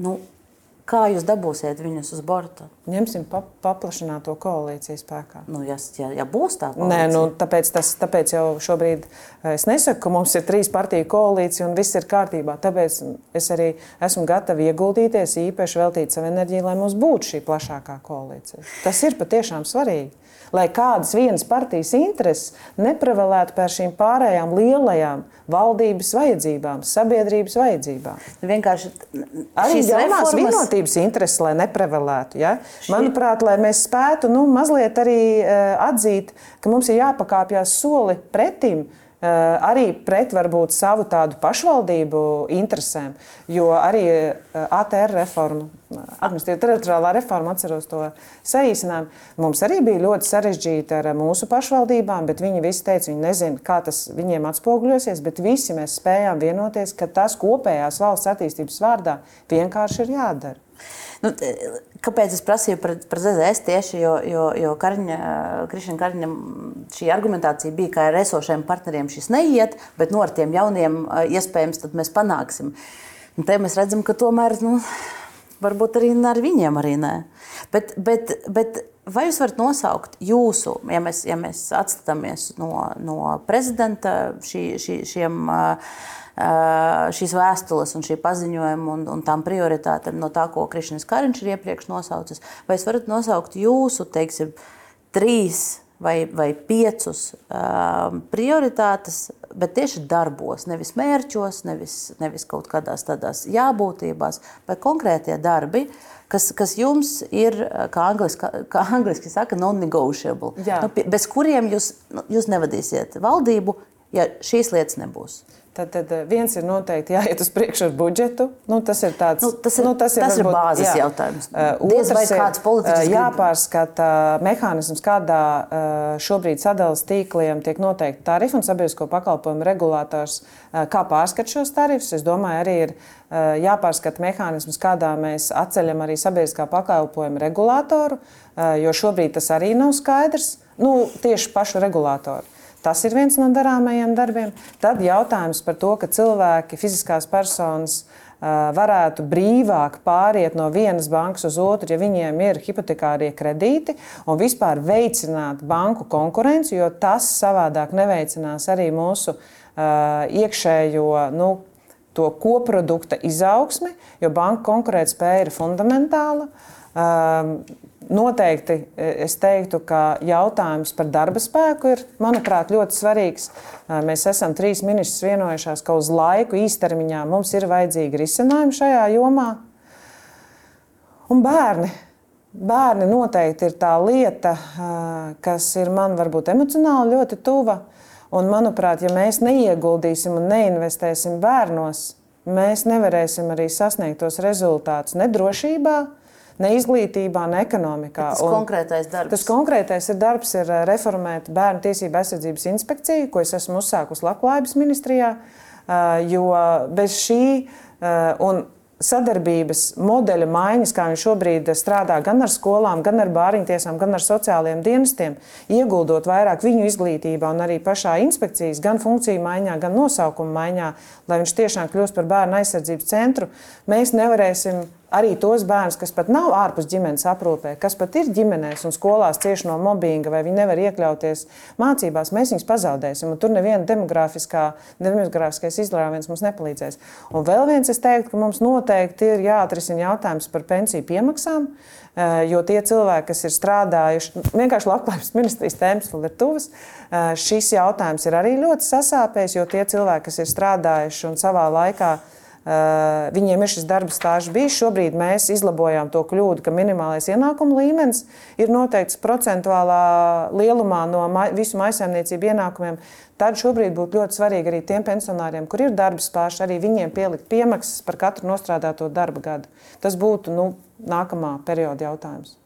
nu, Kā jūs dabūsiet viņus uz borta? Ņemsim pa, paplašināto koalīciju spēkā. Nu, ja, ja, ja būs tā koalīcija. Nē, nu, tāpēc, tas, tāpēc jau šobrīd eh, es nesaku, ka mums ir trīs partiju koalīcija un viss ir kārtībā. Tāpēc es arī esmu gatava ieguldīties, īpaši veltīt savu enerģiju, lai mums būtu šī plašākā koalīcija. Tas ir patiešām svarīgi lai kādas vienas partijas intereses neprevalētu pār šīm pārējām lielajām valdības vajadzībām, sabiedrības vajadzībām. Vienkārši arī jaunās vienotības intereses, lai neprevelētu. Ja? Manuprāt, lai mēs spētu nu, mazliet arī atzīt, ka mums ir jāpakāpjas soli pretim arī pret varbūt savu tādu pašvaldību interesēm. Jo arī eh, ATR reforma, administratīvā teritoriālā reforma, atceros to saīsinājumu, mums arī bija ļoti sarežģīta ar mūsu pašvaldībām, bet viņi visi teica, viņi nezina, kā tas viņiem atspoguļosies, bet visi mēs spējām vienoties, ka tas kopējās valsts attīstības vārdā vienkārši ir jādara. Nu, kāpēc es prasīju par, par ZZS tieši, jo, jo, jo Kariņa, Krišņa Kariņa šī argumentācija bija, ka ar esošiem partneriem šis neiet, bet no ar tiem jauniem iespējams mēs panāksim. Un te mēs redzam, ka tomēr nu, varbūt arī ar viņiem arī nē. Bet, bet, bet vai jūs varat nosaukt jūsu, ja mēs, ja mēs atskatāmies no, no prezidenta šī, šī, šiem šīs vēstules un šī paziņojuma un, un tām prioritātēm no tā, ko Krišņins Kariņš ir iepriekš nosaucis? Vai jūs varat nosaukt jūsu, teiksim, trīs vai, vai piecus prioritātes, bet tieši darbos, nevis mērķos, nevis, nevis kaut kādās tādās jābūtībās, bet konkrētie darbi, kas, kas jums ir, kā angliski, kā angliski saka, non-negotiable, nu, bez kuriem jūs, nu, jūs nevadīsiet valdību, ja šīs lietas nebūs. Tad, tad eh, viens ir noteikti jāiet uz priekšu ar budžetu. Nu, tas ir tāds nu, tas ir, nu, tas ir, tas varbūt, ir bāzes jā. jautājums. Uh, Diez vai kāds politiķis uh, jāpārskata mehānisms, kādā šobrīd sadales tīkliem tiek noteikti tarifi un sabiedrisko pakalpojumu regulātors, kā pārskat šos tarifus. Es domāju, arī ir jāpārskata mehānisms, kādā mēs atceļam arī sabiedriskā pakalpojuma regulātoru, jo šobrīd tas arī nav skaidrs. Nu, tieši pašu regulātoru. Tas ir viens no darāmajiem darbiem. Tad jautājums par to, ka cilvēki, fiziskās personas, varētu brīvāk pāriet no vienas bankas uz otru, ja viņiem ir hipotekārie kredīti, un vispār veicināt banku konkurenci, jo tas savādāk neveicinās arī mūsu iekšējo nu, koprodukta izaugsmi, jo banka konkurētspēja ir fundamentāla. Uh, Noteikti e, es teiktu, ka jautājums par darba spēku ir, manuprāt, ļoti svarīgs. E, mēs esam trīs ministrs vienojušās, ka uz laiku īstermiņā mums ir vajadzīgi risinājumi šajā jomā. Un bērni. Bērni noteikti ir tā lieta, e, kas ir man varbūt emocionāli ļoti tuva. Un, manuprāt, ja mēs neieguldīsim un neinvestēsim bērnos, mēs nevarēsim arī sasniegt tos rezultātus nedrošībā, ne izglītībā, ne ekonomikā. Bet tas un konkrētais darbs. Tas konkrētais ir darbs ir eh, reformēt Bērnu tiesību aizsardzības inspekciju, ko es esmu uzsākusi Labklājības ministrijā, eh, jo bez šī eh, un sadarbības modeļa maiņas, kā viņš šobrīd strādā gan ar skolām, gan ar bāriņtiesām, gan ar sociālajiem dienestiem, ieguldot vairāk viņu izglītībā un arī pašā inspekcijas, gan funkciju maiņā, gan nosaukuma maiņā, lai viņš tiešām kļūst par bērnu aizsardzības centru, mēs nevarēsim arī tos bērnus, kas pat nav ārpus ģimenes aprūpē, kas pat ir ģimenēs un skolās cieši no mobbinga, vai viņi nevar iekļauties mācībās, mēs viņus pazaudēsim. Tur neviena demogrāfiskais izrāviens mums nepalīdzēs. Un vēl viens, es teiktu, ka mums noteikti ir jāatrisina jautājums par pensiju piemaksām. Eh, jo tie cilvēki, kas ir strādājuši, vienkārši labklājības ministrijas tēmas vēl ir tuvas, eh, šis jautājums ir arī ļoti sasāpējis, jo tie cilvēki, kas ir strādājuši un savā laikā Uh, viņiem ir šis darba stāsts bijis. Šobrīd mēs izlabojām to kļūdu, ka minimālais ienākuma līmenis ir noteikts procentuālā lielumā no ma visu maisaimniecību ienākumiem. Tad šobrīd būtu ļoti svarīgi arī tiem pensionāriem, kur ir darba spārs, arī viņiem pielikt piemaksas par katru nostrādāto darba gadu. Tas būtu nu, nākamā perioda jautājums.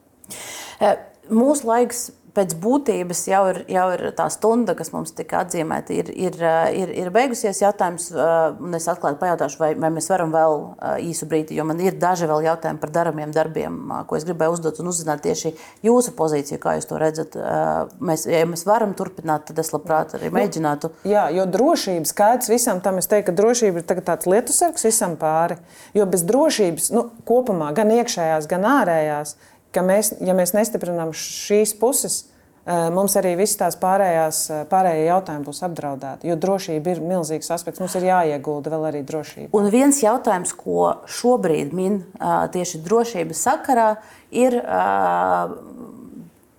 Mūsu laiks pēc būtības jau ir, jau ir tā stunda, kas mums tika atzīmēta, ir, ir, ir, ir beigusies. Jautājums, un es atklāti pajautāšu, vai, vai mēs varam vēl īsu brīdi, jo man ir daži vēl jautājumi par darāmiem darbiem, ko es gribēju uzdot un uzzināt tieši jūsu pozīciju, kā jūs to redzat. Mēs, ja mēs varam turpināt, tad es labprāt arī nu, mēģinātu. Jā, jo drošības skaidrs visam tam, es teiktu, ka drošība ir tāds lietusargs visam pāri. Jo bez drošības nu, kopumā, gan iekšējās, gan ārējās, ka mēs, ja mēs nestiprinām šīs puses, eh, mums arī viss tās pārējās, eh, pārējie jautājumi būs apdraudēti. Jo drošība ir milzīgs aspekts. Mums ir jāiegulda vēl arī drošība. Un viens jautājums, ko šobrīd min eh, tieši drošības sakarā, ir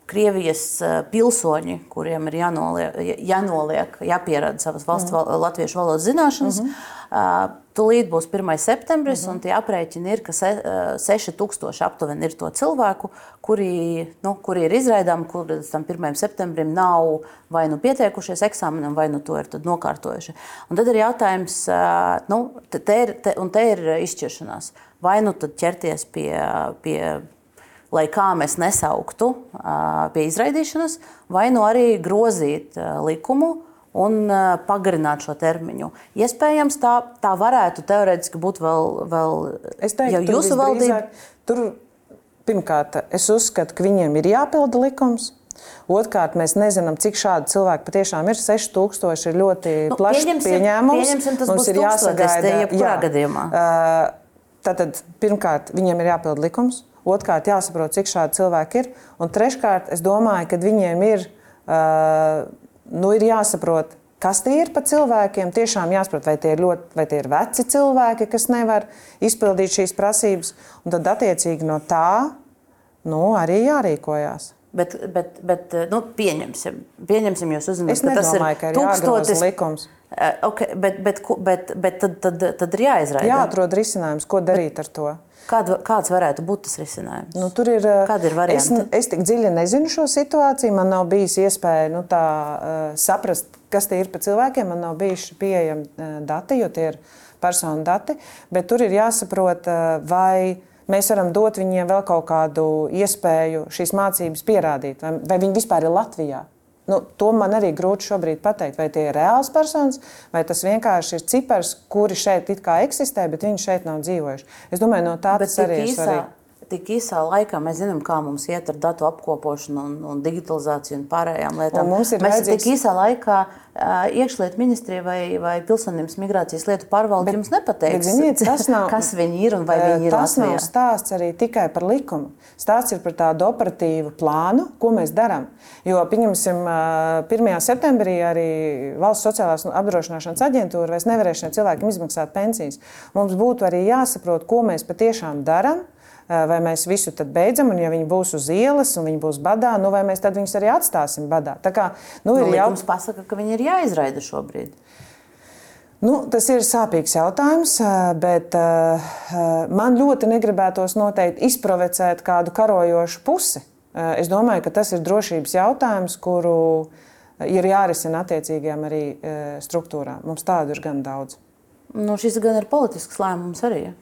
Krievijas pilsoņi, kuriem ir jānoliek, jānoliek jāpierāda savas valsts mm. latviešu valodas zināšanas. Mm -hmm Tūlīt būs 1. septembris, mm -hmm. un tie aprēķini ir, ka se, 6000 aptuveni ir to cilvēku, kuri, nu, kuri ir izraidāmi, kuri tam 1. septembrim nav vai nu pieteikušies eksāmenam, vai nu to ir nokārtojuši. Un tad ir jautājums, nu, te ir, te, un te ir izšķiršanās. Vai nu tad ķerties pie, pie lai kā mēs nesauktu pie izraidīšanas, vai nu arī grozīt likumu un pagarināt šo termiņu. Iespējams, tā, tā varētu teorētiski būt vēl, vēl teiktu, jūsu valdība. Tur, pirmkārt, es uzskatu, ka viņiem ir jāpilda likums. Otrkārt, mēs nezinām, cik šādu cilvēku patiešām ir. 6000 ir ļoti nu, plašs pieņēmums. Pieņemsim, tas Mums būs ir jāsagaida. Jā, gadījumā. Tātad, pirmkārt, viņiem ir jāpild likums. Otrkārt, jāsaprot, cik šādi cilvēki ir. Un treškārt, es domāju, ka viņiem ir, uh, nu, ir jāsaprot, kas tie ir pa cilvēkiem. Tiešām jāsaprot, vai tie ir, ļoti, vai tie ir veci cilvēki, kas nevar izpildīt šīs prasības. Un tad, attiecīgi, no tā nu, arī jārīkojās. Bet, bet, bet nu, pieņemsim, pieņemsim jūs uzzināt, ka tas ir ka tūkstotis likums. Okay, bet, bet, bet, bet tad, tad, tad ir jāizraida. Jāatrod risinājums, ko darīt bet, ar to. Kād, kāds varētu būt tas risinājums? Nu, tur ir, Kāda ir varianti? Es, es tik dziļi nezinu šo situāciju. Man nav bijis iespēja nu, tā, uh, saprast, kas tie ir pa cilvēkiem. Man nav bijuši pieejami uh, dati, jo tie ir personu dati. Bet tur ir jāsaprot, uh, vai mēs varam dot viņiem vēl kaut kādu iespēju šīs mācības pierādīt, vai, vai viņi vispār ir Latvijā. Nu, to man arī grūti šobrīd pateikt, vai tie ir reāls personas, vai tas vienkārši ir cipars, kuri šeit eksistē, bet viņi šeit nav dzīvojuši. Es domāju, no tā bet tas arī ir svarīgi tik īsā laikā mēs zinām, kā mums iet ar datu apkopošanu un, un digitalizāciju un pārējām lietām. Un mēs vajadzīgs... tik īsā laikā iekšlietu ministrija vai, vai pilsonības migrācijas lietu pārvalde jums nepateiks, ziniet, nav, kas viņi ir un vai viņi ir Tas Latvijā. nav stāsts arī tikai par likumu. Stāsts ir par tādu operatīvu plānu, ko mēs darām. Jo, pieņemsim, 1. septembrī arī Valsts sociālās apdrošināšanas aģentūra vairs nevarēs šiem cilvēkiem izmaksāt pensijas. Mums būtu arī jāsaprot, ko mēs patiešām darām vai mēs visu beidzam, un ja viņi būs uz ielas un viņi būs badā, nu vai mēs tad viņus arī atstāsim badā. Tā kā, nu, ir nu, jau... pasaka, ka viņi ir jāizraida šobrīd. Nu, tas ir sāpīgs jautājums, bet uh, man ļoti negribētos noteikti izprovocēt kādu karojošu pusi. Uh, es domāju, ka tas ir drošības jautājums, kuru ir jārisina attiecīgajām arī uh, struktūrām. Mums tādu ir gan daudz. Nu, šis gan ir politisks lēmums arī. Ja?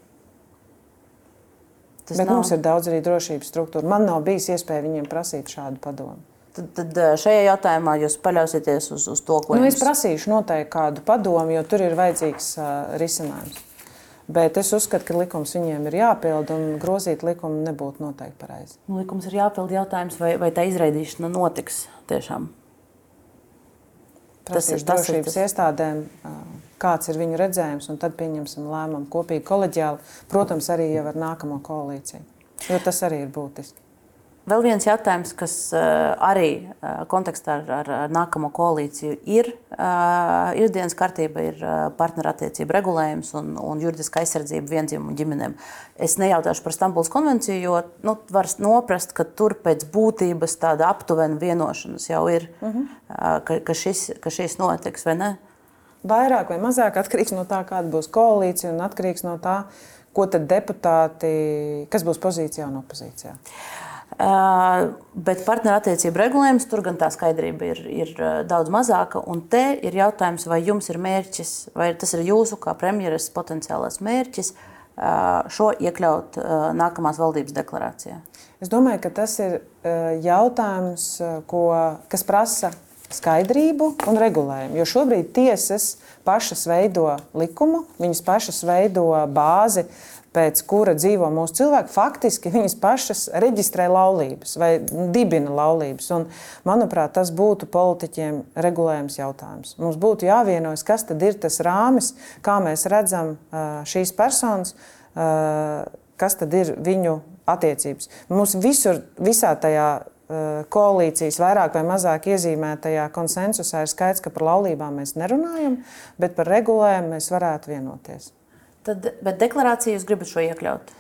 Tas Bet nav... mums ir daudz arī drošības struktūra. Man nav bijis iespēja viņiem prasīt šādu padomu. Tad, tad eh, šajā jautājumā jūs paļausieties uz, uz to, ko nu, jums... es prasīšu. Noteikti kādu padomu, jo tur ir vajadzīgs uh, risinājums. Bet es uzskatu, ka likums viņiem ir jāpild, un grozīt likumu nebūtu noteikti pareizi. Nu, likums ir jāpild jautājums, vai, vai tā izraidīšana notiks tiešām. Prasīšu tas ir drošības tas... iestādēm. Uh, kāds ir viņu redzējums, un tad pieņemsim lēmumu kopīgi, koleģiāli. Protams, arī jau ar nākamo koalīciju, jo tas arī ir būtiski. Vēl viens jautājums, kas uh, arī uh, kontekstā ar, ar, ar nākamo koalīciju ir uh, ikdienas kārtība, ir partnerattiecību regulējums un, un juridiska aizsardzība vienzimumu ģimenēm. Es nejautāšu par Stambulas konvenciju, jo nu, var noprast, ka tur pēc būtības tāda aptuvena vienošanās jau ir, uh -huh. ka, ka, šis, ka šis notiks vai ne. Uh, vairāk vai mazāk atkarīgs no tā, kāda būs koalīcija un atkarīgs no tā, ko tad deputāti, kas būs pozīcijā un opozīcijā. Uh, bet partnerattiecību regulējums tur gan tā skaidrība ir, ir daudz mazāka. Un te ir jautājums, vai jums ir mērķis, vai tas ir jūsu kā premjeras potenciālais mērķis uh, šo iekļaut uh, nākamās valdības deklarācijā? Es domāju, ka tas ir jautājums, ko, kas prasa skaidrību un regulējumu. Jo šobrīd tiesas pašas veido likumu, viņas pašas veido bāzi, pēc kura dzīvo mūsu cilvēki. Faktiski viņas pašas reģistrē laulības vai dibina laulības. Un, manuprāt, tas būtu politiķiem regulējums jautājums. Mums būtu jāvienojas, kas tad ir tas rāmis, kā mēs redzam šīs personas, kas tad ir viņu attiecības. Mums visur, visā tajā koalīcijas vairāk vai mazāk iezīmētajā konsensusā ir skaidrs, ka par laulībām mēs nerunājam, bet par regulējumu mēs varētu vienoties. Tad, bet deklarāciju jūs gribat šo iekļaut?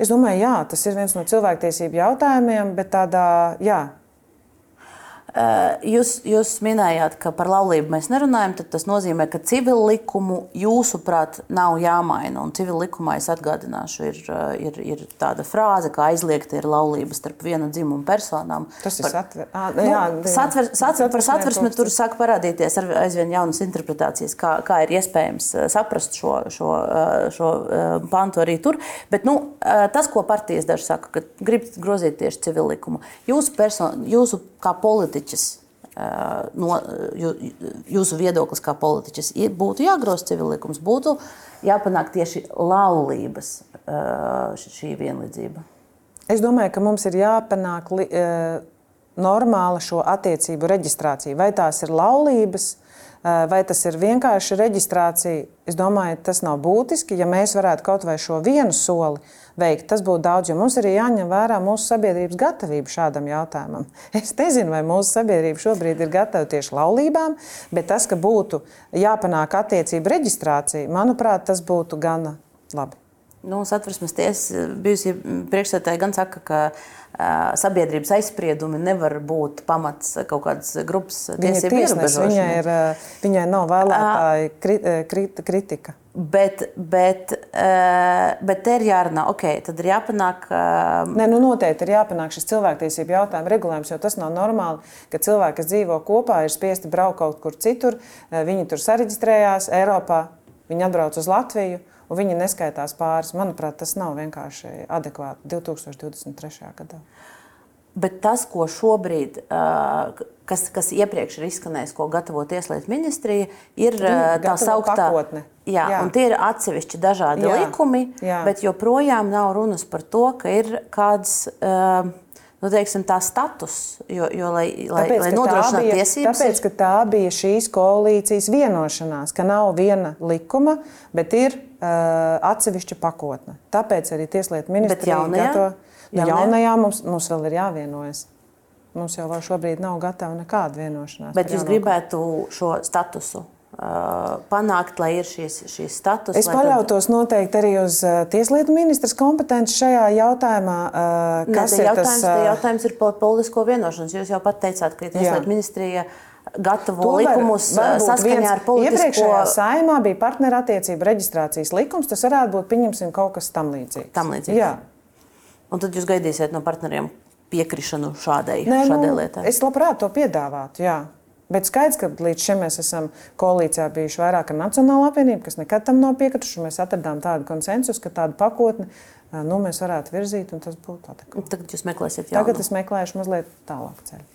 Es domāju, jā, tas ir viens no cilvēktiesību jautājumiem, bet tādā, jā. Jūs, jūs minējāt, ka par laulību mēs nerunājam. Tas nozīmē, ka civil likumu jūsuprāt nav jāmaina. Un civil likumā es atgādināšu, ir, ir, ir tāda frāze, ka aizliegta ir laulība starp viena dzimuma personām. Tas ir satver... à, nu, jā, satver, satver, par satversmi tur sāk parādīties aizvien jaunas interpretācijas, kā, kā ir iespējams saprast šo, šo, šo pantu arī tur. Bet nu, tas, ko partijas daži saka, ka grib grozīt tieši civil likumu, jūsu, person, jūsu kā politiķis, no, jūsu viedoklis kā politiķis, būtu jāgroza civillikums, būtu jāpanāk tieši laulības šī vienlīdzība? Es domāju, ka mums ir jāpanāk normāla šo attiecību reģistrācija. Vai tās ir laulības, vai tas ir vienkārši reģistrācija. Es domāju, tas nav būtiski, ja mēs varētu kaut vai šo vienu soli veikt, tas būtu daudz, jo mums arī jāņem vērā mūsu sabiedrības gatavība šādam jautājumam. Es nezinu, vai mūsu sabiedrība šobrīd ir gatava tieši laulībām, bet tas, ka būtu jāpanāk attiecību reģistrācija, manuprāt, tas būtu gana labi. Nu, Satversmes tiesa bijusi priekšsēdētāja gan saka, ka sabiedrības aizspriedumi nevar būt pamats kaut kādas grupas tiesību ierobežošanai. Viņai, ir, viņai nav vēlētāja kri, kri, kritika. Bet, bet, bet te ir jārunā, ok, tad ir jāpanāk. Nē, nu noteikti ir jāpanāk šis cilvēktiesību jautājuma regulējums, jo tas nav normāli, ka cilvēki, kas dzīvo kopā, ir spiesti braukt kaut kur citur. Viņi tur sareģistrējās Eiropā, viņi atbrauc uz Latviju viņi neskaitās pāris. Manuprāt, tas nav vienkārši adekvāti 2023. gadā. Bet tas, ko šobrīd, kas, kas iepriekš ir izskanējis, ko gatavo Tieslietu ministrija, ir tā sauktā pakotne. Jā, jā. tie ir atsevišķi dažādi jā, likumi, jā. bet joprojām nav runas par to, ka ir kāds. Uh, nu, teiksim, tā status, jo, jo lai, tāpēc, lai nodrošinātu tiesības. Tāpēc, ka tā bija šīs koalīcijas vienošanās, ka nav viena likuma, bet ir atsevišķa pakotne. Tāpēc arī Tieslietu ministrija jaunajā, gatavo, nu, jaunajā mums, mums vēl ir jāvienojas. Mums jau šobrīd nav gatava nekāda vienošanās. Bet jūs gribētu šo statusu panākt, lai ir šīs, šīs status. Es paļautos tad... noteikti arī uz Tieslietu ministras kompetenci šajā jautājumā. Kas ne, ir jautājums, tas? Jautājums ir par politisko vienošanos. Jūs jau pat teicāt, ka Tieslietu ministrija gatavo var, likumus saskaņā ar politisko. Iepriekšējā saimā bija partnerattiecību reģistrācijas likums. Tas varētu būt, pieņemsim, kaut kas tam līdzīgs. Tam līdzīgs. Jā. Un tad jūs gaidīsiet no partneriem piekrišanu šādai, Nē, šādai nu, lietai? Es labprāt to piedāvātu. Jā. Bet skaidrs, ka līdz šim mēs esam koalīcijā bijuši vairāk ar Nacionālo apvienību, kas nekad tam nav piekrituši. Mēs atradām tādu konsensusu, ka tādu pakotni nu, mēs varētu virzīt, un tas būtu adekvāti. Tagad jūs meklēsiet jaunu. Tagad es meklēšu mazliet tālāk ceļu.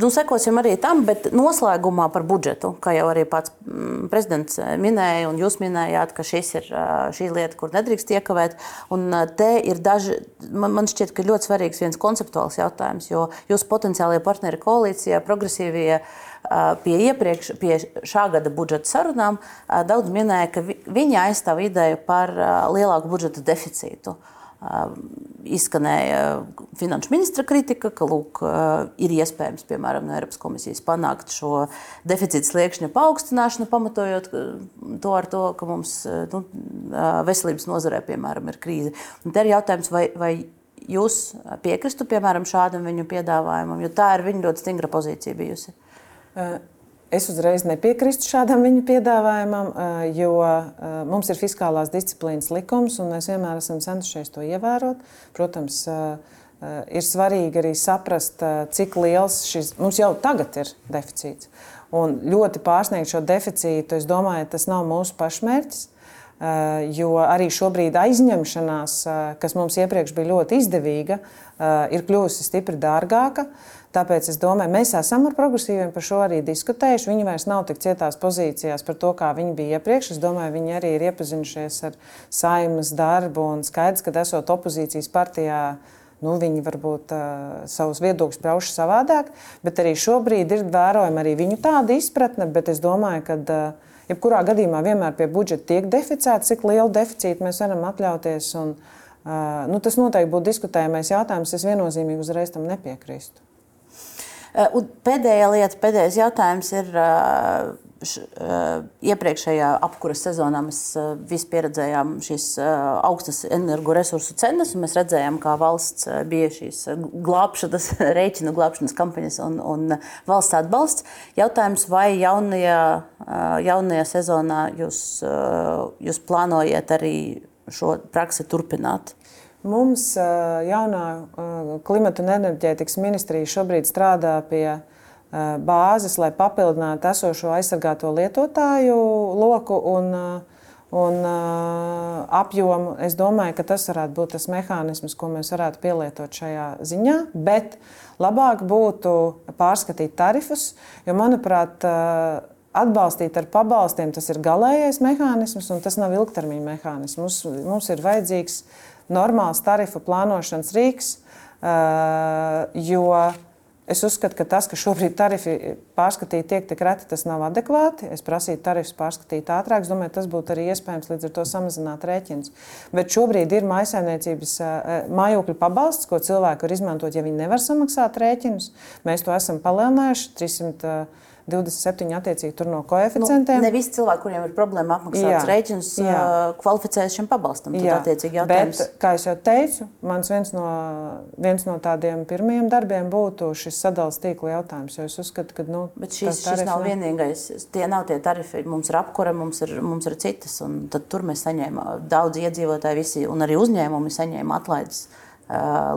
Nu, sekosim arī tam, bet noslēgumā par budžetu, kā jau arī pats mm, prezidents minēja, un jūs minējāt, ka šis ir šī lieta, kur nedrīkst iekavēt. Un te ir daži, man, man šķiet, ka ļoti svarīgs viens konceptuāls jautājums, jo jūsu potenciālajie partneri koalīcijā, progresīvie, pie iepriekš, pie šā gada budžeta sarunām daudz minēja, ka viņi aizstāv ideju par lielāku budžeta deficītu. Izskanēja finanšu ministra kritika, ka lūk, ir iespējams, piemēram, no Eiropas komisijas panākt šo deficīta sliekšņa paaugstināšanu, pamatojot to ar to, ka mums nu, veselības nozarē, piemēram, ir krīze. Un te ir jautājums, vai, vai jūs piekristu piemēram šādam viņu piedāvājumam, jo tā ir viņa ļoti stingra pozīcija bijusi. Es uzreiz nepiekrītu šādam viņa piedāvājumam, jo mums ir fiskālās disciplīnas likums, un mēs vienmēr esam centušies to ievērot. Protams, ir svarīgi arī saprast, cik liels šis mums jau tagad ir deficīts. Un ļoti pārsniegt šo deficītu, es domāju, tas nav mūsu pašmērķis. Jo arī šobrīd aizņemšanās, kas mums iepriekš bija ļoti izdevīga, ir kļuvusi stipri dārgāka. Tāpēc es domāju, mēs esam ar progresīviem par šo arī diskutējuši. Viņi vairs nav tik cietās pozīcijās par to, kā viņi bija iepriekš. Es domāju, viņi arī ir iepazinušies ar saimas darbu un skaidrs, ka esot opozīcijas partijā. Nu, viņi varbūt uh, savus viedokļus pauž savādāk, bet arī šobrīd ir vērojama arī viņu tāda izpratne. Bet es domāju, ka uh, jebkurā gadījumā vienmēr pie budžeta tiek deficēts, cik lielu deficītu mēs varam atļauties. Un, uh, nu, tas noteikti būtu diskutējamais jautājums. Es viennozīmīgi uzreiz tam nepiekrīstu. Un pēdējā lieta, pēdējais jautājums ir š, iepriekšējā apkuras sezonā mēs visi pieredzējām šīs augstas energoresursu cenas, un mēs redzējām, kā valsts bija šīs glābšanas, rēķinu glābšanas kampaņas un, un valsts atbalsts. Jautājums, vai jaunajā, jaunajā sezonā jūs, jūs plānojat arī šo praksi turpināt? Mums jaunā klimata un enerģētikas ministrija šobrīd strādā pie bāzes, lai papildinātu esošo aizsargāto lietotāju loku un, un apjomu. Es domāju, ka tas varētu būt tas mehānisms, ko mēs varētu pielietot šajā ziņā. Bet labāk būtu pārskatīt tarifus, jo, manuprāt, Atbalstīt ar pabalstiem tas ir galīgais mehānisms, un tas nav ilgtermiņa mehānisms. Mums, mums ir vajadzīgs normāls tarifu plānošanas rīks, jo es uzskatu, ka tas, ka šobrīd tarifi pārskatīti tiek tik reti, tas nav adekvāti. Es prasītu tarifus pārskatīt ātrāk. Es domāju, tas būtu arī iespējams līdz ar to samazināt rēķinus. Bet šobrīd ir mājsaimniecības mājokļu pabalsts, ko cilvēki var izmantot, ja viņi nevar samaksāt rēķinus. Mēs to esam palielinājuši 300. 27 attiecīgi tur no koeficientiem. Nu, ne visi cilvēki, kuriem ir problēma apmaksāt rēķinus, kvalificējas šim pabalstam. Bet, kā jau teicu, mans viens no, viens no tādiem pirmajiem darbiem būtu šis sadalījuma tīkla jautājums. Jo es uzskatu, ka nu, šis, šis nav vienīgais. Tie nav tie tarifi. Mums ir apkure, mums ir, mums ir citas. Tur mēs saņēmām daudz iedzīvotāju, visi, un arī uzņēmumi saņēma atlaides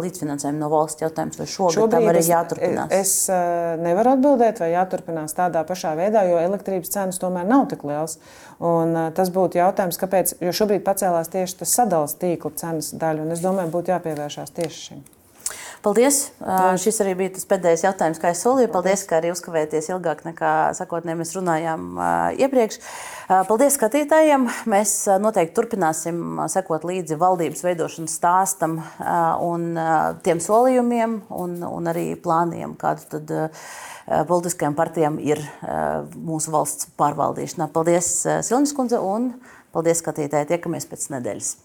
līdzfinansējumu no valsts jautājums, vai šogad Šobrīd tam arī jāturpinās? Es, es nevaru atbildēt, vai jāturpinās tādā pašā veidā, jo elektrības cenas tomēr nav tik liels. Un tas būtu jautājums, kāpēc, jo šobrīd pacēlās tieši tas sadalījuma tīkla cenas daļa, un es domāju, būtu jāpievēršās tieši šim. Paldies! Uh, šis arī bija tas pēdējais jautājums, kā es solīju. Paldies, ka arī uzkavējāties ilgāk nekā sakotnē mēs runājām uh, iepriekš. Uh, paldies skatītājiem! Mēs noteikti turpināsim sekot līdzi valdības veidošanas stāstam un tiem solījumiem un, un arī plāniem, kādu tad politiskajām partijām ir mūsu valsts pārvaldīšanā. Paldies, Silņas kundze, un paldies skatītāji! Tiekamies pēc nedēļas!